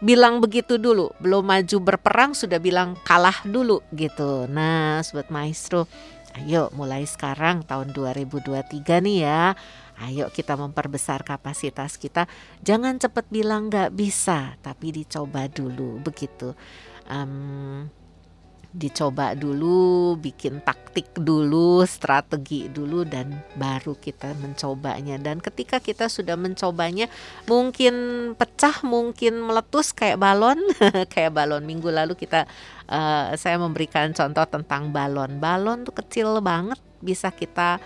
bilang begitu dulu. Belum maju berperang sudah bilang kalah dulu gitu. Nah sobat maestro Ayo mulai sekarang tahun 2023 nih ya. Ayo kita memperbesar kapasitas kita. Jangan cepat bilang nggak bisa, tapi dicoba dulu begitu. Um, dicoba dulu, bikin taktik dulu, strategi dulu dan baru kita mencobanya. Dan ketika kita sudah mencobanya, mungkin pecah, mungkin meletus kayak balon, kayak balon. Minggu lalu kita uh, saya memberikan contoh tentang balon. Balon tuh kecil banget, bisa kita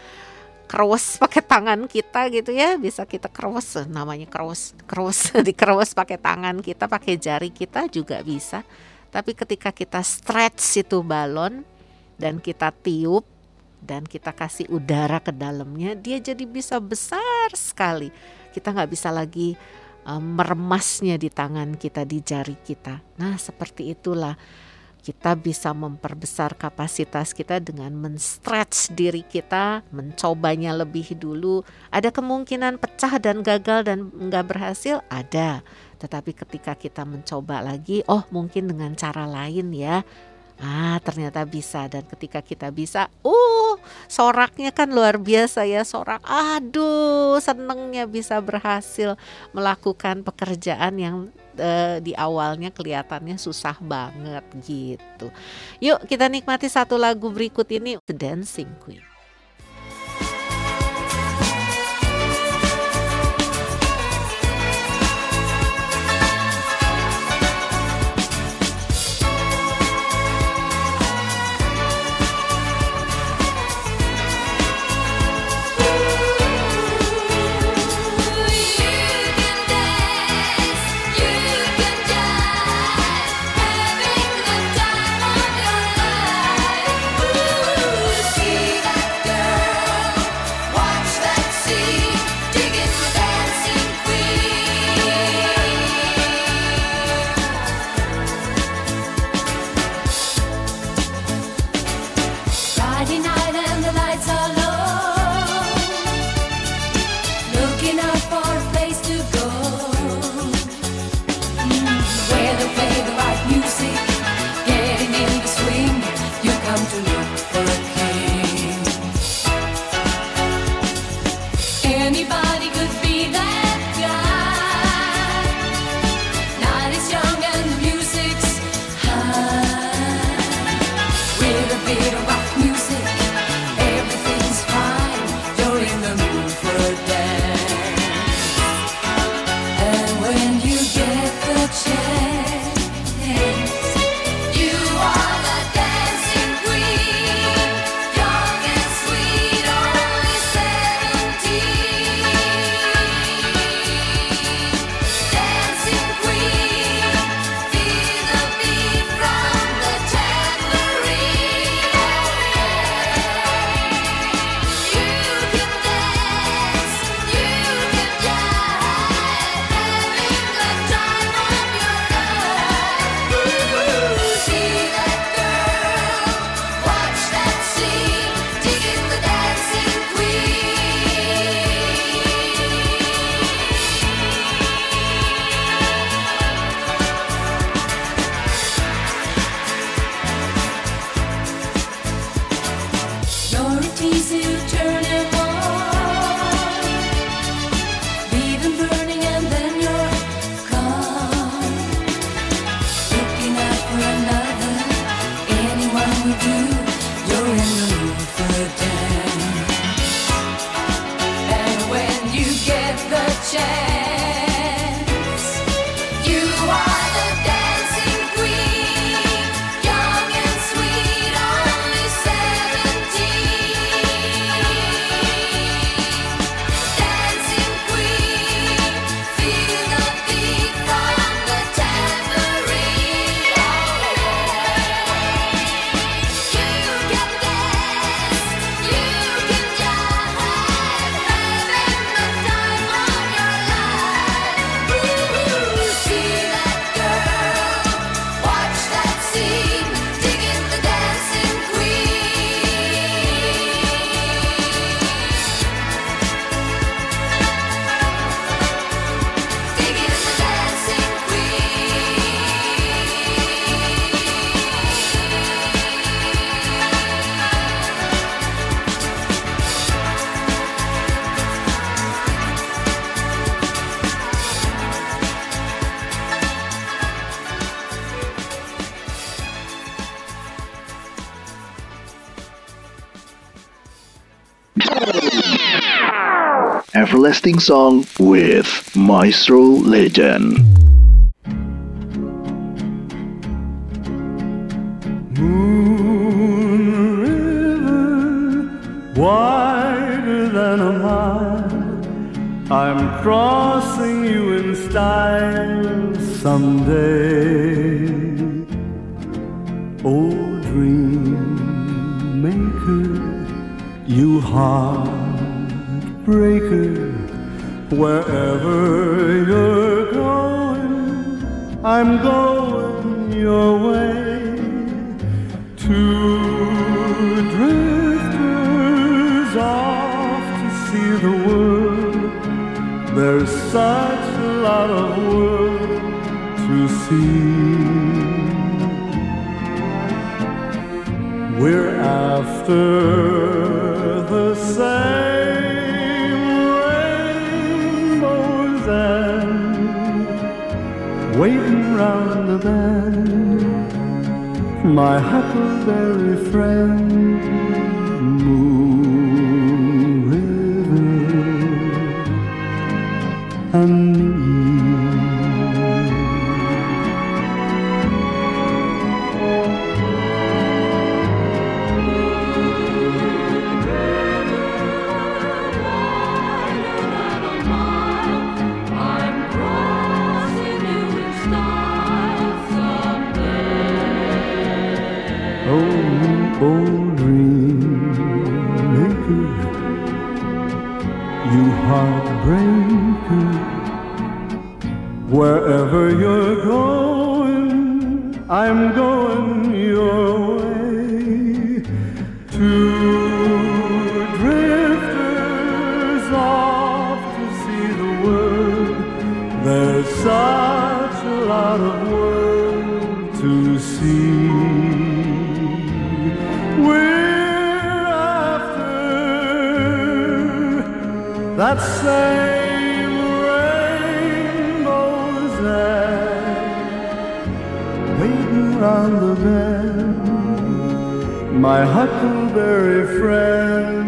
cross pakai tangan kita gitu ya bisa kita cross namanya cross cross di cross pakai tangan kita pakai jari kita juga bisa tapi ketika kita stretch itu balon dan kita tiup dan kita kasih udara ke dalamnya, dia jadi bisa besar sekali. Kita nggak bisa lagi um, meremasnya di tangan kita, di jari kita. Nah, seperti itulah kita bisa memperbesar kapasitas kita dengan men-stretch diri kita, mencobanya lebih dulu. Ada kemungkinan pecah dan gagal dan nggak berhasil? Ada. Tetapi ketika kita mencoba lagi, oh mungkin dengan cara lain ya. Ah, ternyata bisa dan ketika kita bisa, uh, soraknya kan luar biasa ya, sorak. Aduh, senengnya bisa berhasil melakukan pekerjaan yang uh, di awalnya kelihatannya susah banget gitu. Yuk kita nikmati satu lagu berikut ini, The Dancing Queen. Everlasting song with Maestro Legend. Moon river, wider than a mile. I'm crossing you in style someday. Oh, dream maker, you heartbreaker, wherever you're going, I'm going your way. Two drifters off to see the world. There's such a lot of world to see. We're after the same waiting round the bend. My huckleberry friend, Moon River, and wherever you're going, I'm going your way. Two drifters off to see the world. There's such a lot of world to see. We're after that same My huckleberry friend,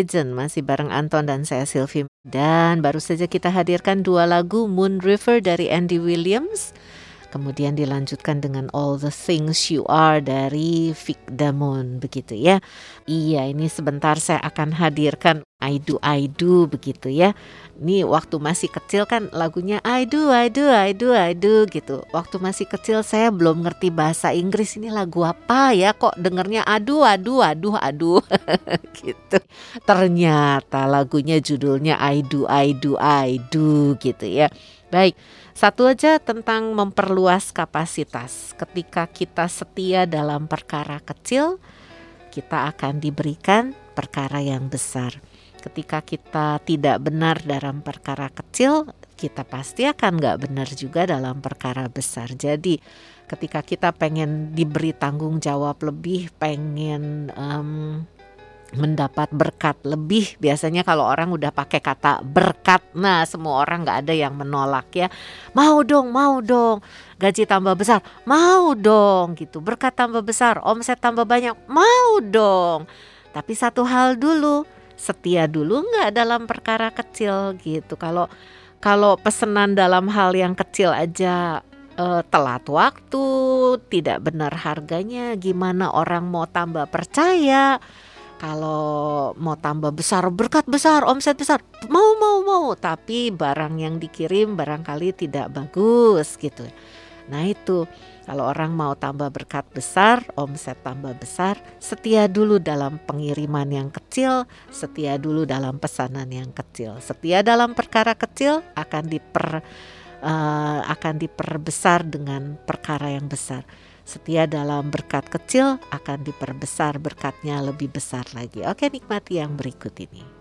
Legend, masih bareng Anton dan saya Sylvie. Dan baru saja kita hadirkan dua lagu Moon River dari Andy Williams. Kemudian dilanjutkan dengan All the Things You Are dari Vic Damon begitu ya. Iya, ini sebentar saya akan hadirkan I Do I Do begitu ya. Ini waktu masih kecil kan lagunya I do I do I do I do gitu. Waktu masih kecil saya belum ngerti bahasa Inggris ini lagu apa ya kok dengernya aduh aduh aduh aduh gitu. Ternyata lagunya judulnya I do I do I do gitu ya. Baik, satu aja tentang memperluas kapasitas. Ketika kita setia dalam perkara kecil, kita akan diberikan perkara yang besar. Ketika kita tidak benar dalam perkara kecil, kita pasti akan nggak benar juga dalam perkara besar. Jadi, ketika kita pengen diberi tanggung jawab lebih, pengen um, mendapat berkat lebih biasanya kalau orang udah pakai kata berkat nah semua orang nggak ada yang menolak ya. Mau dong mau dong. Gaji tambah besar mau dong. Gitu. Berkat tambah besar omset tambah banyak mau dong. Tapi satu hal dulu setia dulu nggak dalam perkara kecil gitu. Kalau kalau pesanan dalam hal yang kecil aja eh, telat waktu tidak benar harganya gimana orang mau tambah percaya? Kalau mau tambah besar berkat besar omset besar mau mau mau tapi barang yang dikirim barangkali tidak bagus gitu. Nah itu kalau orang mau tambah berkat besar omset tambah besar setia dulu dalam pengiriman yang kecil setia dulu dalam pesanan yang kecil setia dalam perkara kecil akan diper uh, akan diperbesar dengan perkara yang besar Setia dalam berkat kecil akan diperbesar berkatnya lebih besar lagi. Oke, nikmati yang berikut ini.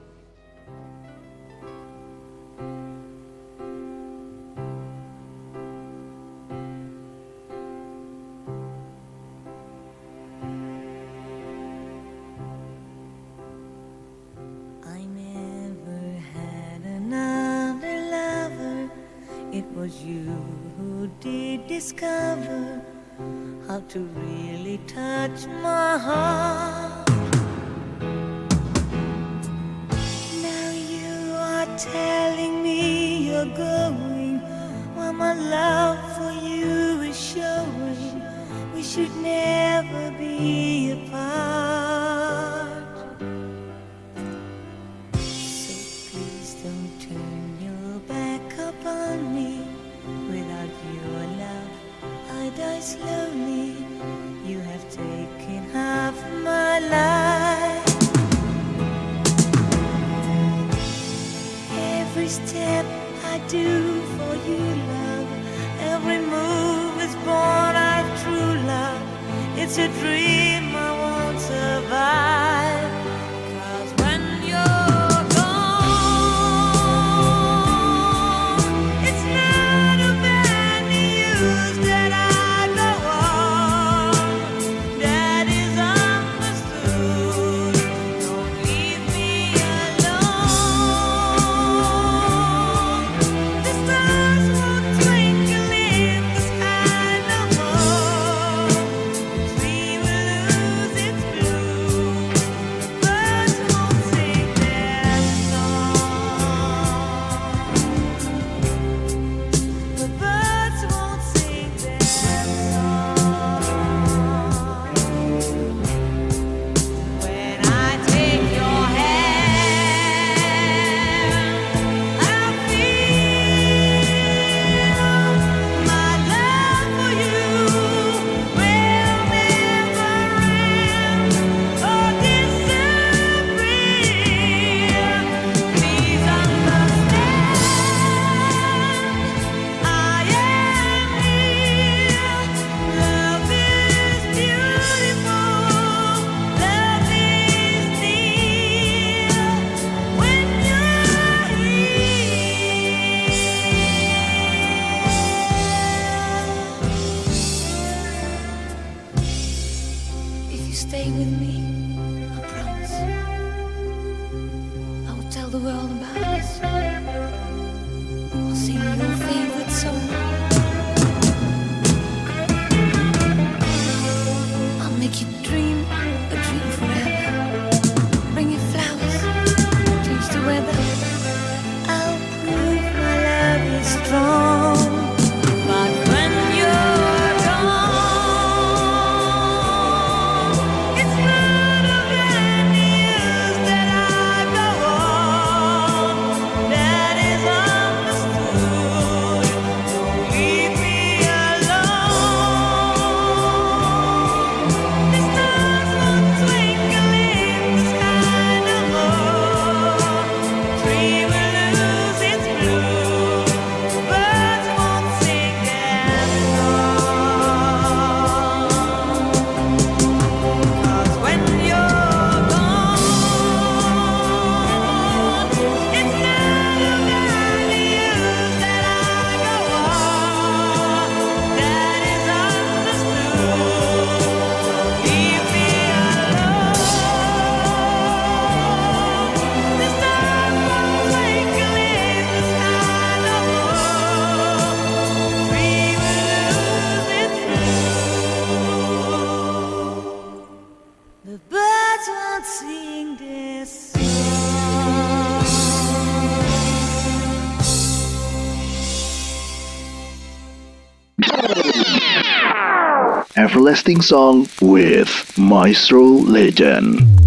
Song with Maestro Legend.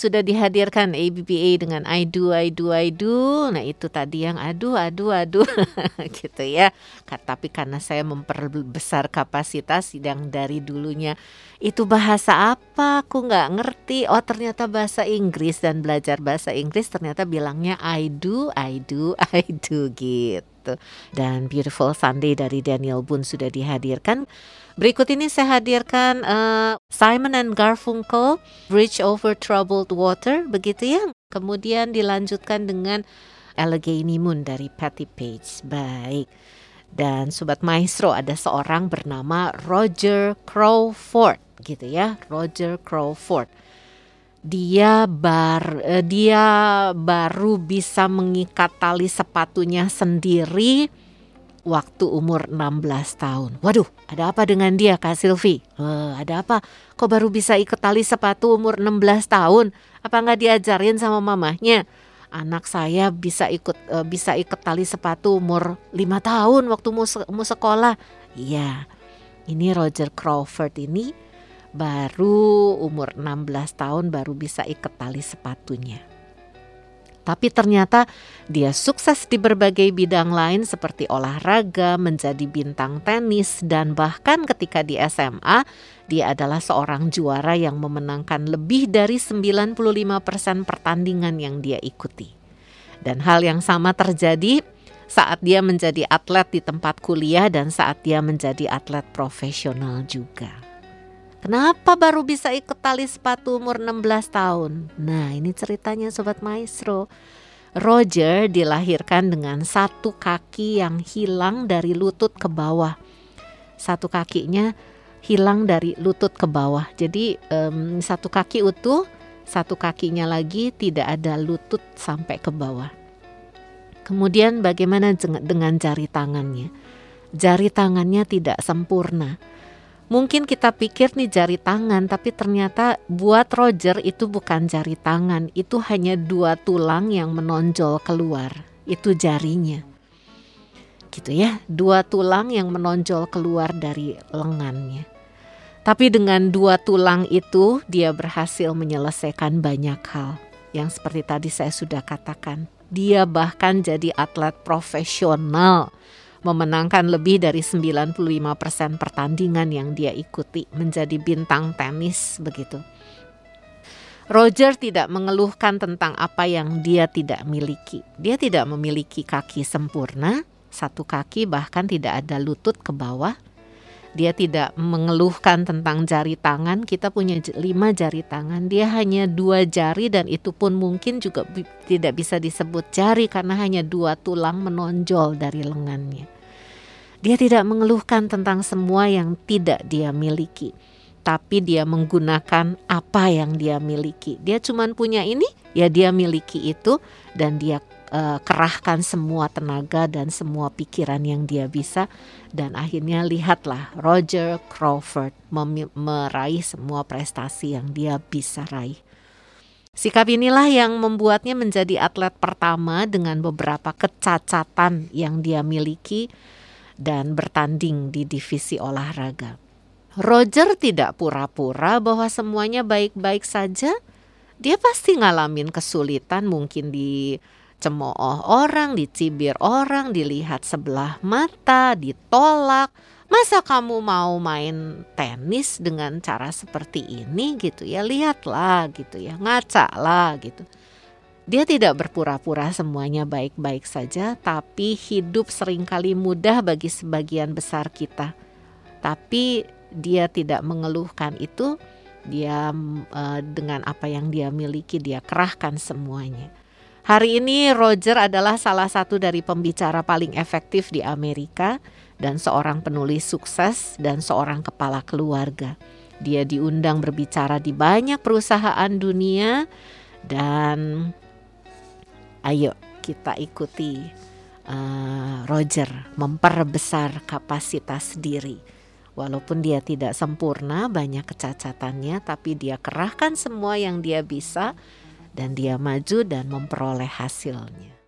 Sudah dihadirkan ABBA dengan I do, I do, I do. Nah itu tadi yang aduh, aduh, aduh gitu ya. Tapi karena saya memperbesar kapasitas yang dari dulunya itu bahasa apa aku nggak ngerti. Oh ternyata bahasa Inggris dan belajar bahasa Inggris ternyata bilangnya I do, I do, I do gitu. Dan Beautiful Sunday dari Daniel Boone sudah dihadirkan. Berikut ini saya hadirkan eh, Simon and Garfunkel Bridge Over Troubled Water begitu ya. Kemudian dilanjutkan dengan Allegheny Moon dari Patti Page. Baik. Dan sobat maestro ada seorang bernama Roger Crawford gitu ya, Roger Crawford. Dia bar eh, dia baru bisa mengikat tali sepatunya sendiri waktu umur 16 tahun. Waduh, ada apa dengan dia Kak Silvi? Eh, ada apa? Kok baru bisa ikut tali sepatu umur 16 tahun? Apa nggak diajarin sama mamahnya? Anak saya bisa ikut eh, bisa ikut tali sepatu umur 5 tahun waktu mau, se- sekolah. Iya. Ini Roger Crawford ini baru umur 16 tahun baru bisa ikat tali sepatunya. Tapi ternyata dia sukses di berbagai bidang lain seperti olahraga, menjadi bintang tenis, dan bahkan ketika di SMA, dia adalah seorang juara yang memenangkan lebih dari 95% pertandingan yang dia ikuti. Dan hal yang sama terjadi saat dia menjadi atlet di tempat kuliah dan saat dia menjadi atlet profesional juga. Kenapa baru bisa ikut tali sepatu umur 16 tahun? Nah ini ceritanya Sobat Maestro. Roger dilahirkan dengan satu kaki yang hilang dari lutut ke bawah. Satu kakinya hilang dari lutut ke bawah. Jadi em, satu kaki utuh, satu kakinya lagi tidak ada lutut sampai ke bawah. Kemudian bagaimana dengan jari tangannya? Jari tangannya tidak sempurna. Mungkin kita pikir nih jari tangan, tapi ternyata buat Roger itu bukan jari tangan, itu hanya dua tulang yang menonjol keluar. Itu jarinya. Gitu ya, dua tulang yang menonjol keluar dari lengannya. Tapi dengan dua tulang itu dia berhasil menyelesaikan banyak hal. Yang seperti tadi saya sudah katakan, dia bahkan jadi atlet profesional memenangkan lebih dari 95% pertandingan yang dia ikuti, menjadi bintang tenis begitu. Roger tidak mengeluhkan tentang apa yang dia tidak miliki. Dia tidak memiliki kaki sempurna, satu kaki bahkan tidak ada lutut ke bawah. Dia tidak mengeluhkan tentang jari tangan. Kita punya lima jari tangan. Dia hanya dua jari dan itu pun mungkin juga bi- tidak bisa disebut jari karena hanya dua tulang menonjol dari lengannya. Dia tidak mengeluhkan tentang semua yang tidak dia miliki tapi dia menggunakan apa yang dia miliki. Dia cuma punya ini, ya dia miliki itu dan dia eh, kerahkan semua tenaga dan semua pikiran yang dia bisa dan akhirnya lihatlah Roger Crawford meraih semua prestasi yang dia bisa raih. Sikap inilah yang membuatnya menjadi atlet pertama dengan beberapa kecacatan yang dia miliki dan bertanding di divisi olahraga. Roger tidak pura-pura bahwa semuanya baik-baik saja. Dia pasti ngalamin kesulitan mungkin dicemooh orang, dicibir orang, dilihat sebelah mata, ditolak. Masa kamu mau main tenis dengan cara seperti ini gitu ya? Lihatlah gitu ya, ngaca lah gitu. Dia tidak berpura-pura semuanya baik-baik saja, tapi hidup sering kali mudah bagi sebagian besar kita. Tapi dia tidak mengeluhkan itu, dia eh, dengan apa yang dia miliki dia kerahkan semuanya. Hari ini Roger adalah salah satu dari pembicara paling efektif di Amerika dan seorang penulis sukses dan seorang kepala keluarga. Dia diundang berbicara di banyak perusahaan dunia dan ayo kita ikuti eh, Roger memperbesar kapasitas diri. Walaupun dia tidak sempurna, banyak kecacatannya, tapi dia kerahkan semua yang dia bisa dan dia maju dan memperoleh hasilnya.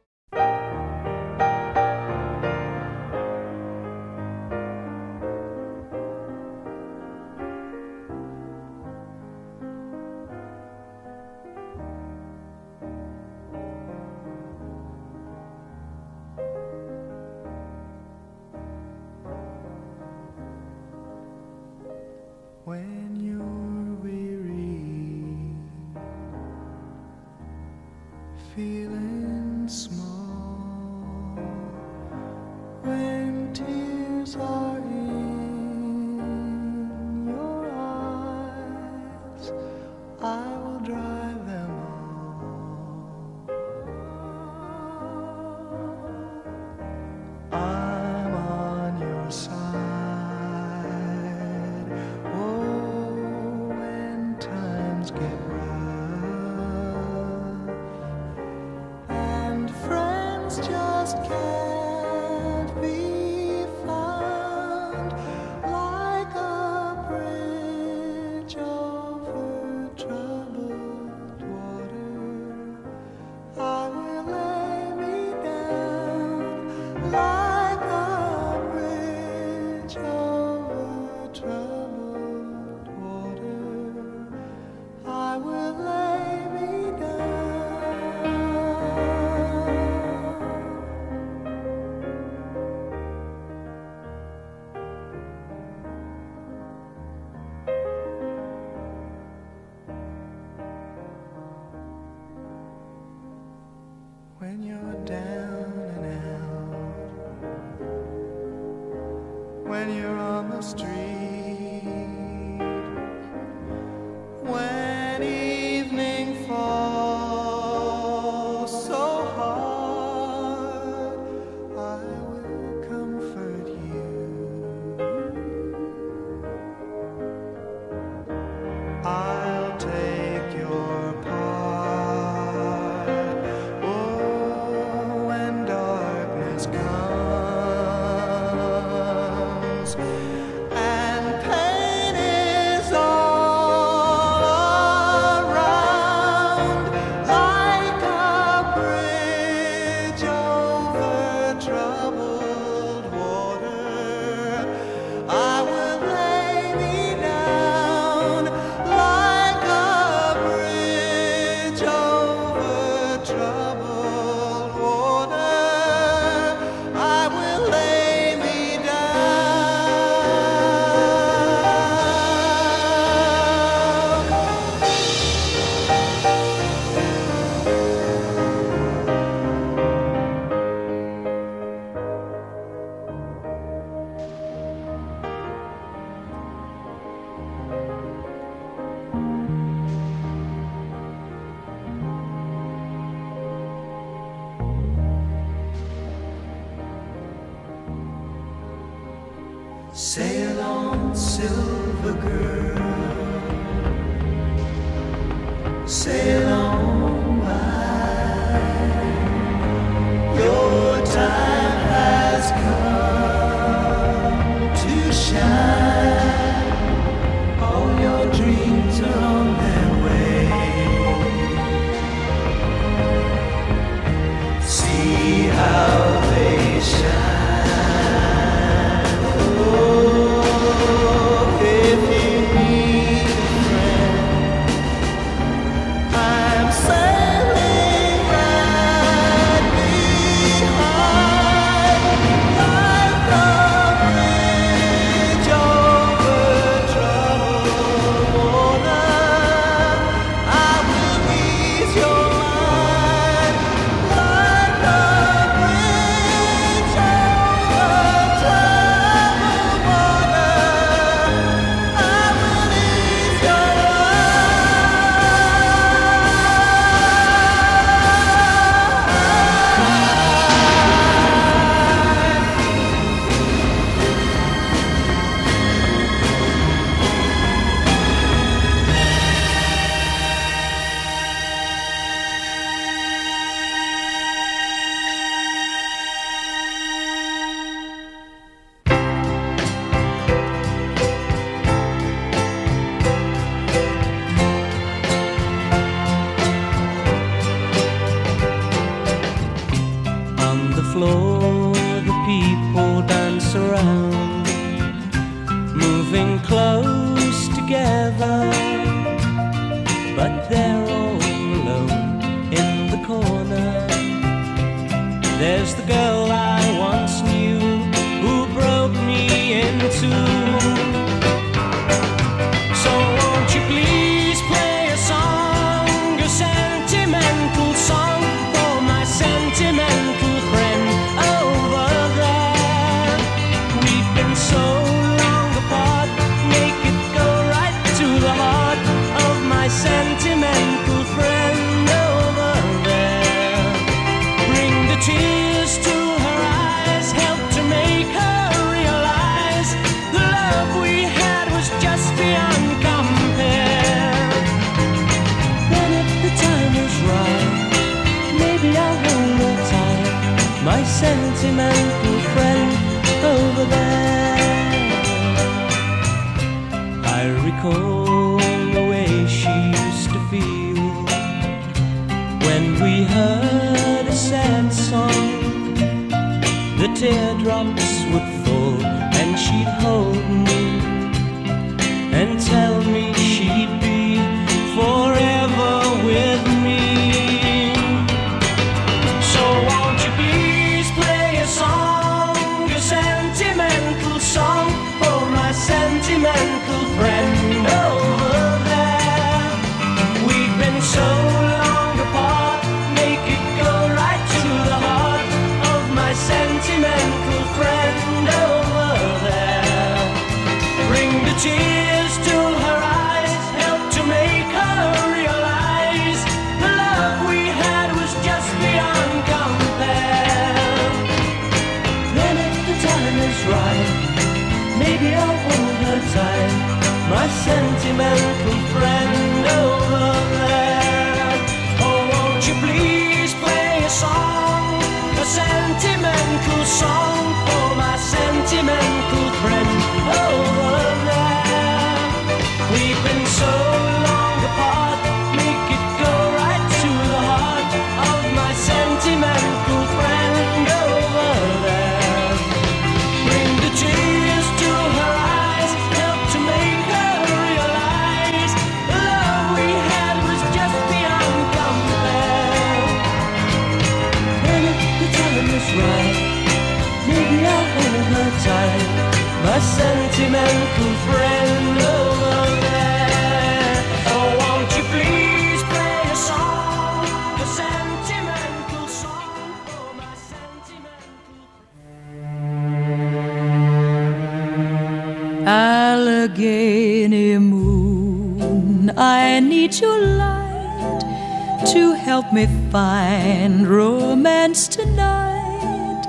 Light to help me find romance tonight.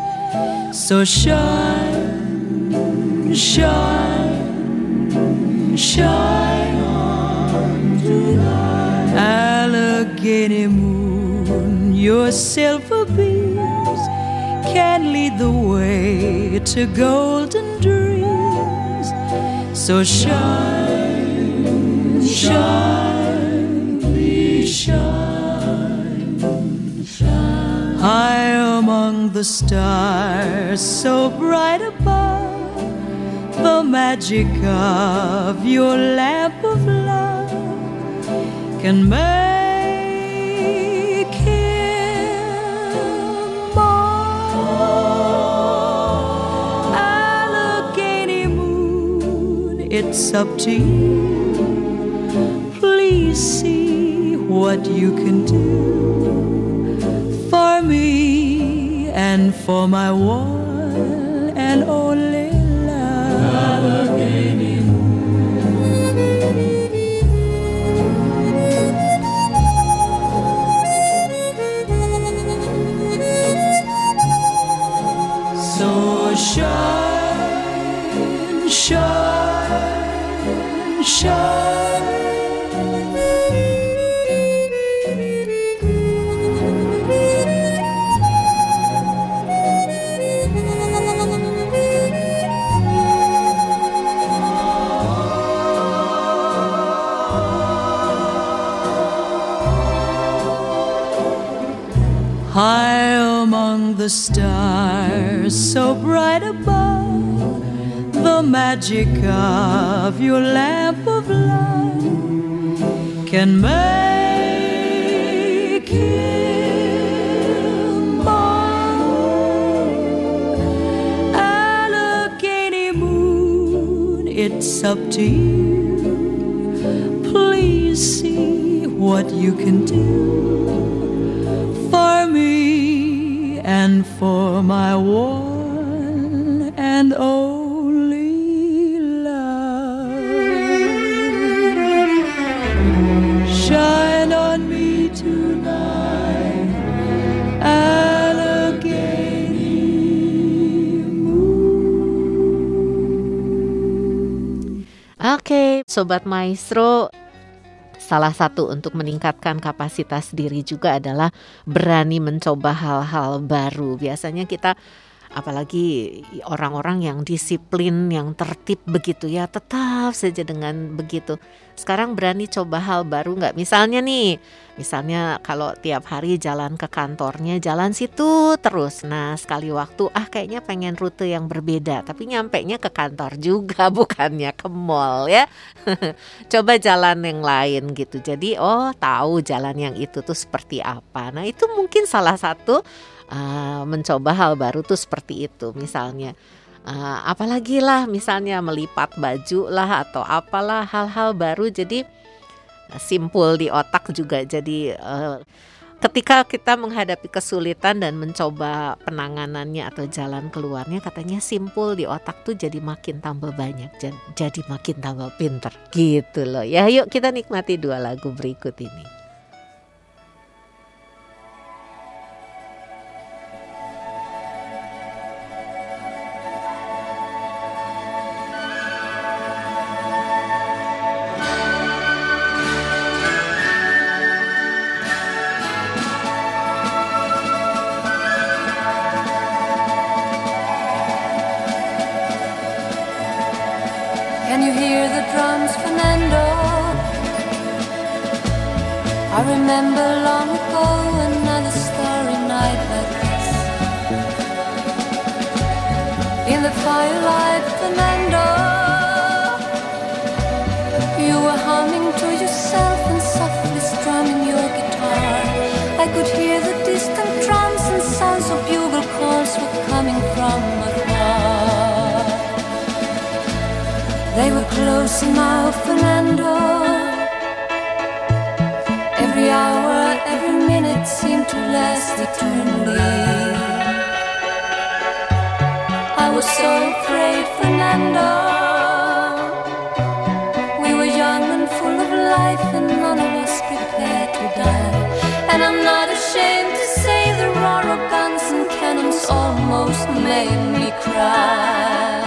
So shine, shine, shine on tonight. Allegheny moon, your silver beams can lead the way to golden dreams. So shine, shine, shine, shine. High among the stars, so bright above the magic of your lamp of love can make him more. Allegheny moon, it's up to you. Please see what you can do for me and for my one and only love. So shine, shine, shine. The stars, so bright above, the magic of your lamp of love can make him more. Allegheny moon, it's up to you. Please see what you can do and for my one and only love. Shine on me tonight, Allegheny Oke, sobat maestro, salah satu untuk meningkatkan kapasitas diri juga adalah berani mencoba hal-hal baru. Biasanya kita apalagi orang-orang yang disiplin, yang tertib begitu ya, tetap saja dengan begitu. Sekarang berani coba hal baru nggak? Misalnya nih, misalnya kalau tiap hari jalan ke kantornya, jalan situ terus. Nah sekali waktu, ah kayaknya pengen rute yang berbeda, tapi nyampe nya ke kantor juga, bukannya ke mall ya. coba jalan yang lain gitu. Jadi oh tahu jalan yang itu tuh seperti apa. Nah itu mungkin salah satu uh, mencoba hal baru tuh seperti itu. Misalnya. Uh, apalagi lah misalnya melipat baju lah atau apalah hal-hal baru jadi uh, simpul di otak juga. Jadi uh, ketika kita menghadapi kesulitan dan mencoba penanganannya atau jalan keluarnya katanya simpul di otak tuh jadi makin tambah banyak jadi makin tambah pinter. Gitu loh. Ya yuk kita nikmati dua lagu berikut ini remember long ago another starry night like this. In the firelight, Fernando, you were humming to yourself and softly strumming your guitar. I could hear the distant drums and sounds of bugle calls were coming from afar. They were close now, Fernando. Every seemed to last eternally. I was so afraid, Fernando. We were young and full of life, and none of us prepared to die. And I'm not ashamed to say the roar of guns and cannons almost made me cry.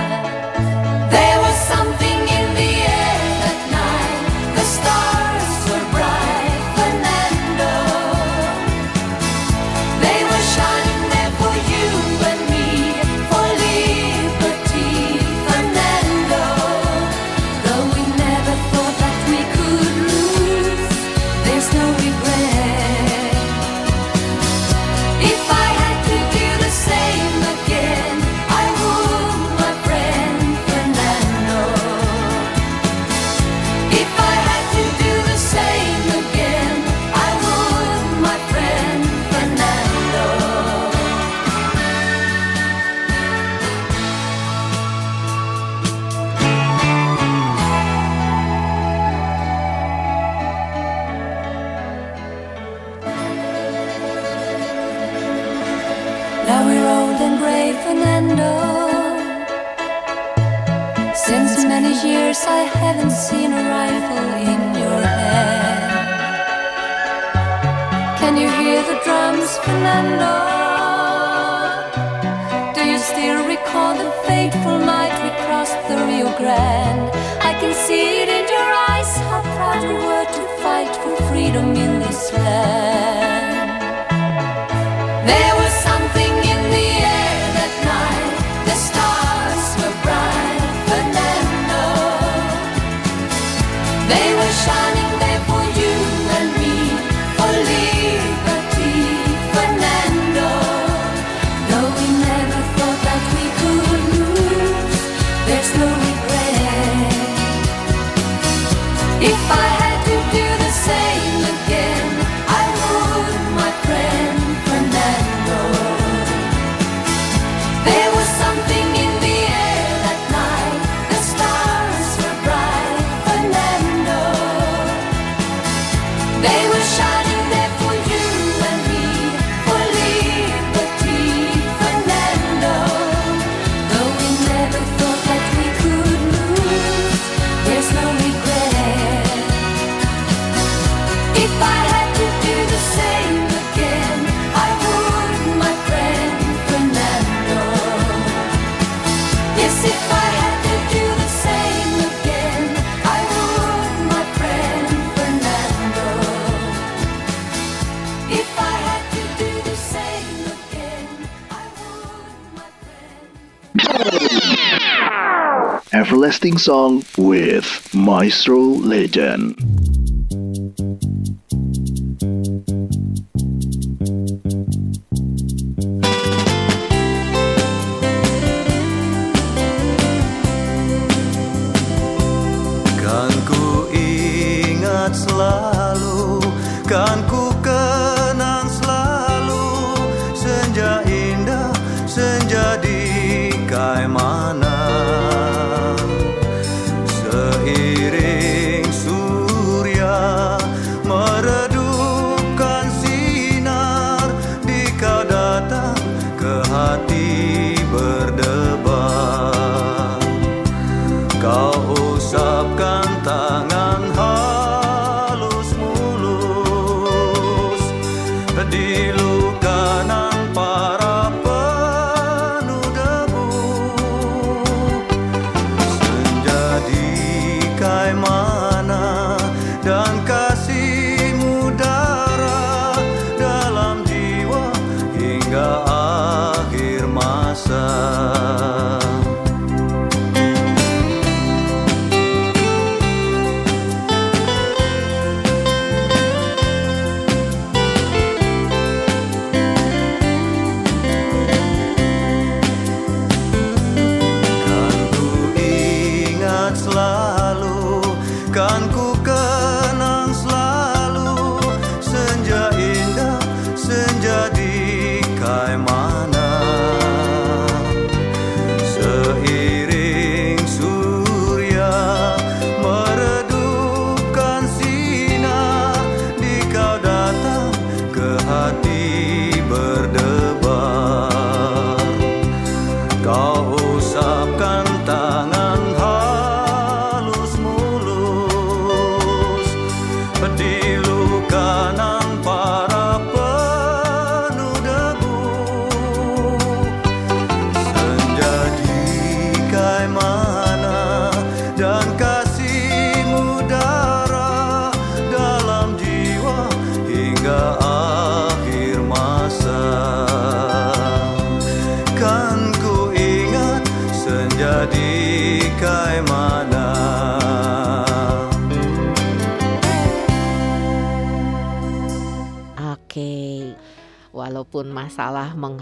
Everlasting Song with Maestro Legend.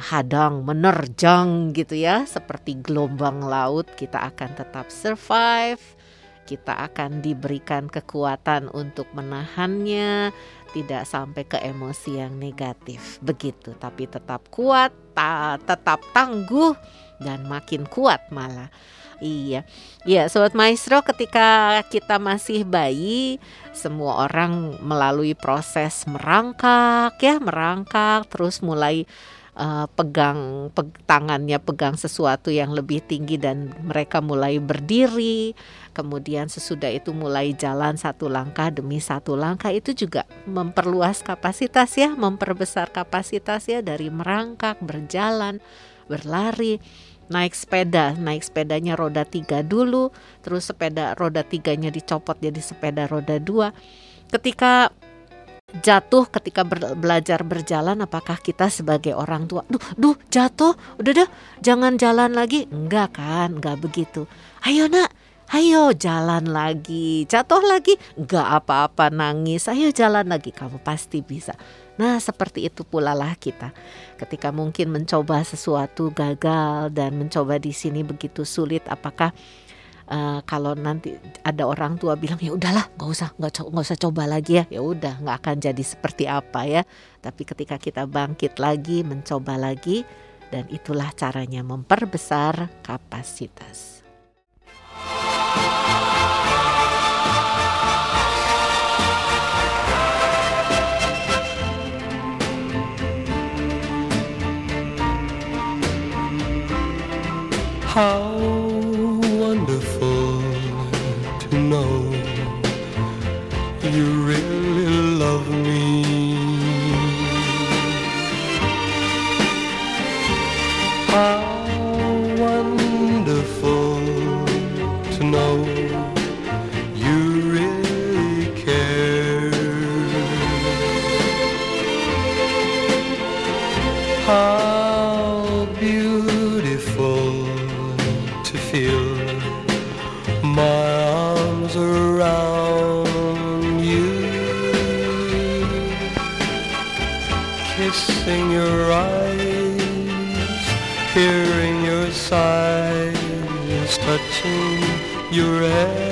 menghadang, menerjang gitu ya, seperti gelombang laut kita akan tetap survive, kita akan diberikan kekuatan untuk menahannya, tidak sampai ke emosi yang negatif. Begitu, tapi tetap kuat, ta tetap tangguh dan makin kuat malah. Iya, iya, sobat maestro, ketika kita masih bayi, semua orang melalui proses merangkak, ya, merangkak terus mulai eh, pegang peg- tangannya pegang sesuatu yang lebih tinggi dan mereka mulai berdiri. Kemudian sesudah itu mulai jalan satu langkah demi satu langkah. Itu juga memperluas kapasitas ya memperbesar kapasitas ya dari merangkak berjalan berlari. Naik sepeda naik sepedanya roda tiga dulu terus sepeda roda tiganya dicopot jadi sepeda roda dua. Ketika jatuh ketika ber- belajar berjalan apakah kita sebagai orang tua duh duh jatuh udah dah jangan jalan lagi. Enggak kan enggak begitu. Ayo nak ayo jalan lagi jatuh lagi. Enggak apa-apa nangis ayo jalan lagi kamu pasti bisa. Nah seperti itu pula lah kita. Ketika mungkin mencoba sesuatu gagal dan mencoba di sini begitu sulit apakah Eh, kalau nanti ada orang tua bilang ya udahlah nggak usah nggak co- usah coba lagi ya. Ya udah nggak akan jadi seperti apa ya. Tapi ketika kita bangkit lagi mencoba lagi dan itulah caranya memperbesar kapasitas. How you're at.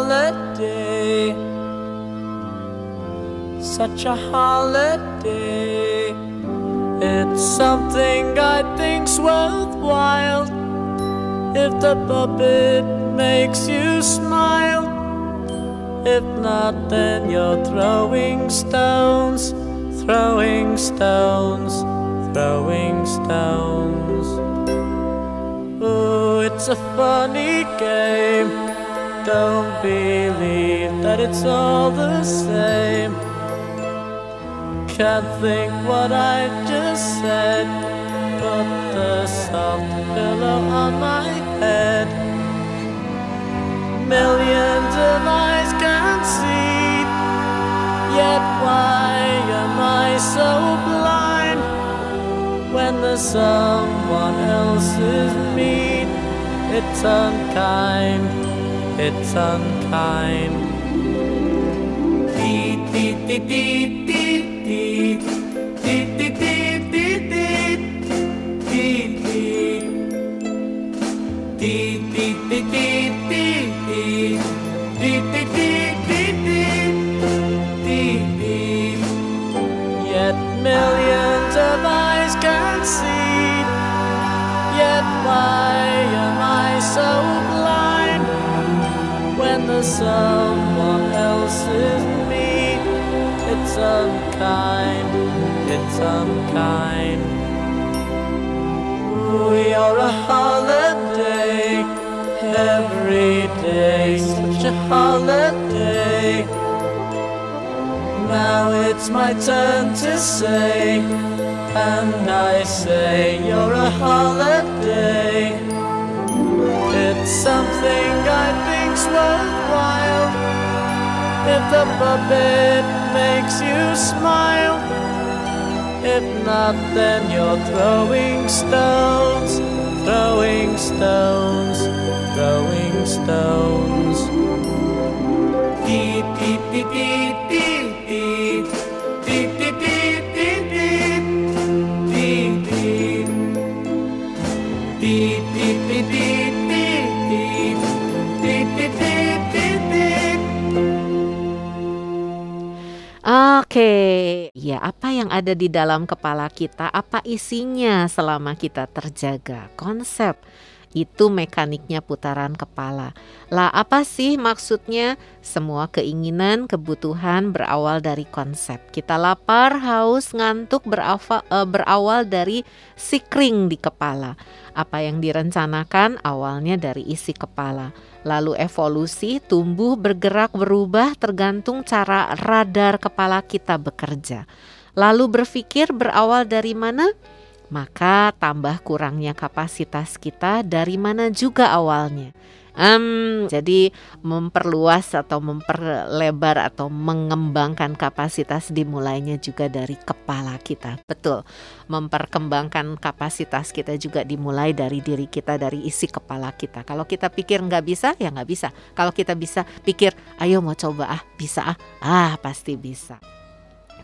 Holiday, such a holiday. It's something I think's worthwhile if the puppet makes you smile. If not, then you're throwing stones, throwing stones, throwing stones. Oh, it's a funny game. Don't believe that it's all the same. Can't think what I just said. Put the soft pillow on my head. Millions of eyes can see. Yet why am I so blind when there's someone else's mean? It's unkind, it's on time. Yet millions of eyes can see. Yet why am I so? Someone else is me? It's unkind, it's unkind. We are a holiday every day, such a holiday. Now it's my turn to say, and I say you're a holiday. It's something I think's If the puppet makes you smile, if not, then you're throwing stones, throwing stones, throwing stones. Beep, beep, beep, beep, beep. Oke, ya apa yang ada di dalam kepala kita, apa isinya selama kita terjaga? Konsep itu mekaniknya putaran kepala. Lah apa sih maksudnya? Semua keinginan, kebutuhan berawal dari konsep. Kita lapar, haus, ngantuk berafa- eh, berawal dari sikring di kepala. Apa yang direncanakan awalnya dari isi kepala. Lalu evolusi, tumbuh, bergerak, berubah tergantung cara radar kepala kita bekerja. Lalu berpikir berawal dari mana? Maka tambah kurangnya kapasitas kita dari mana juga awalnya. Em, jadi memperluas atau memperlebar atau mengembangkan kapasitas dimulainya juga dari kepala kita. Betul. Memperkembangkan kapasitas kita juga dimulai dari diri kita, dari isi kepala kita. Kalau kita pikir nggak bisa, ya nggak bisa. Kalau kita bisa pikir, ayo mau coba ah, bisa ah, ah pasti bisa.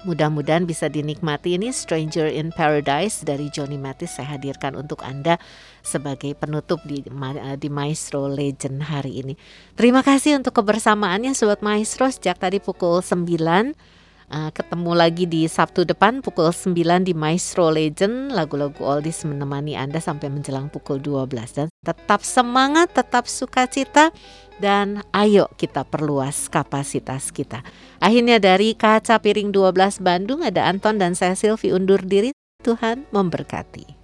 Mudah-mudahan bisa dinikmati ini Stranger in Paradise dari Johnny Mathis saya hadirkan untuk Anda sebagai penutup di Ma- di Maestro Legend hari ini. Terima kasih untuk kebersamaannya Sobat Maestro sejak tadi pukul 9 Uh, ketemu lagi di Sabtu depan pukul 9 di Maestro Legend lagu-lagu oldies menemani Anda sampai menjelang pukul 12 dan tetap semangat, tetap sukacita dan ayo kita perluas kapasitas kita. Akhirnya dari Kaca Piring 12 Bandung ada Anton dan saya Silvi undur diri. Tuhan memberkati.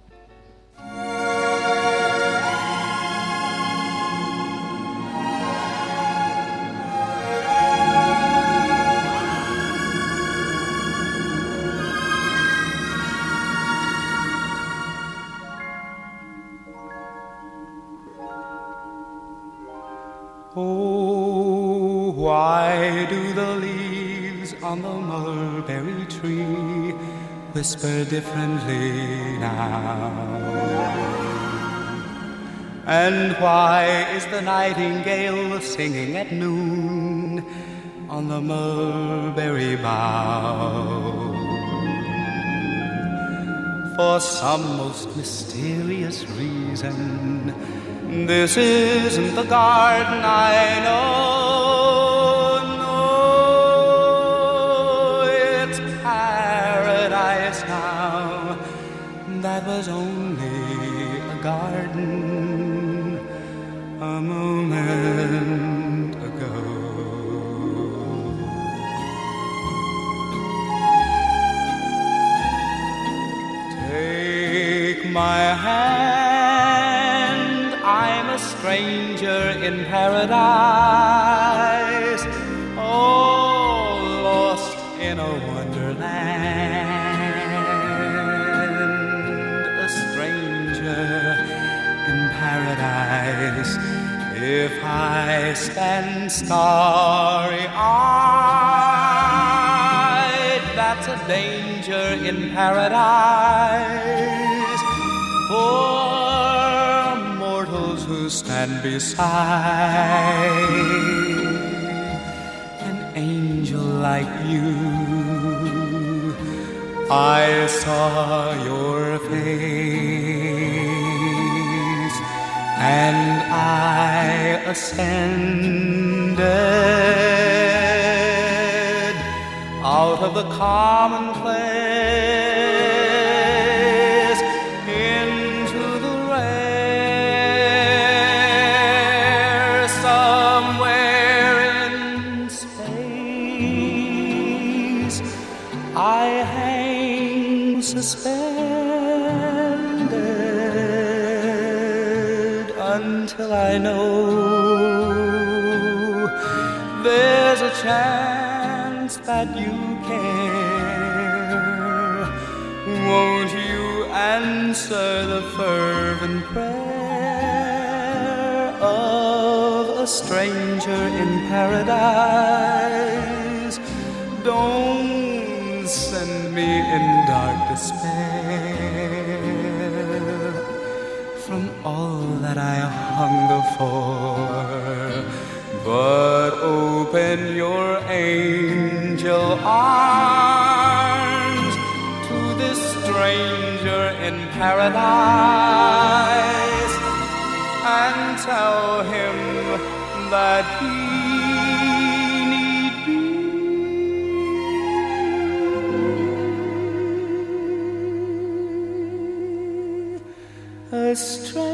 Oh, why do the leaves on the mulberry tree whisper differently now? And why is the nightingale singing at noon on the mulberry bough? For some most mysterious reason, this isn't the garden I know. No, it's paradise now. That was only a garden a moment ago. Take my hand, stranger in paradise. Oh, lost in a wonderland. A stranger in paradise. If I stand starry eyed, that's a danger in paradise who stand beside an angel like you. I saw your face and I ascended out of the commonplace chance that you care. Won't you answer the fervent prayer of a stranger in paradise? Don't send me in dark despair from all that I hunger for. But open your angel arms to this stranger in paradise and tell him that he need be a stranger.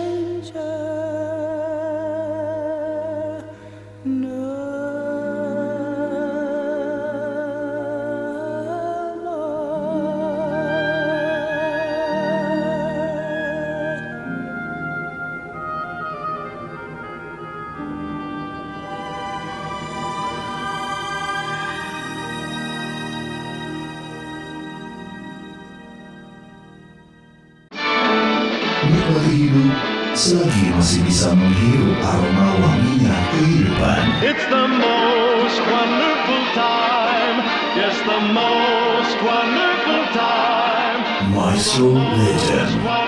It's the most wonderful time. Yes, the most wonderful time. My soul Legend.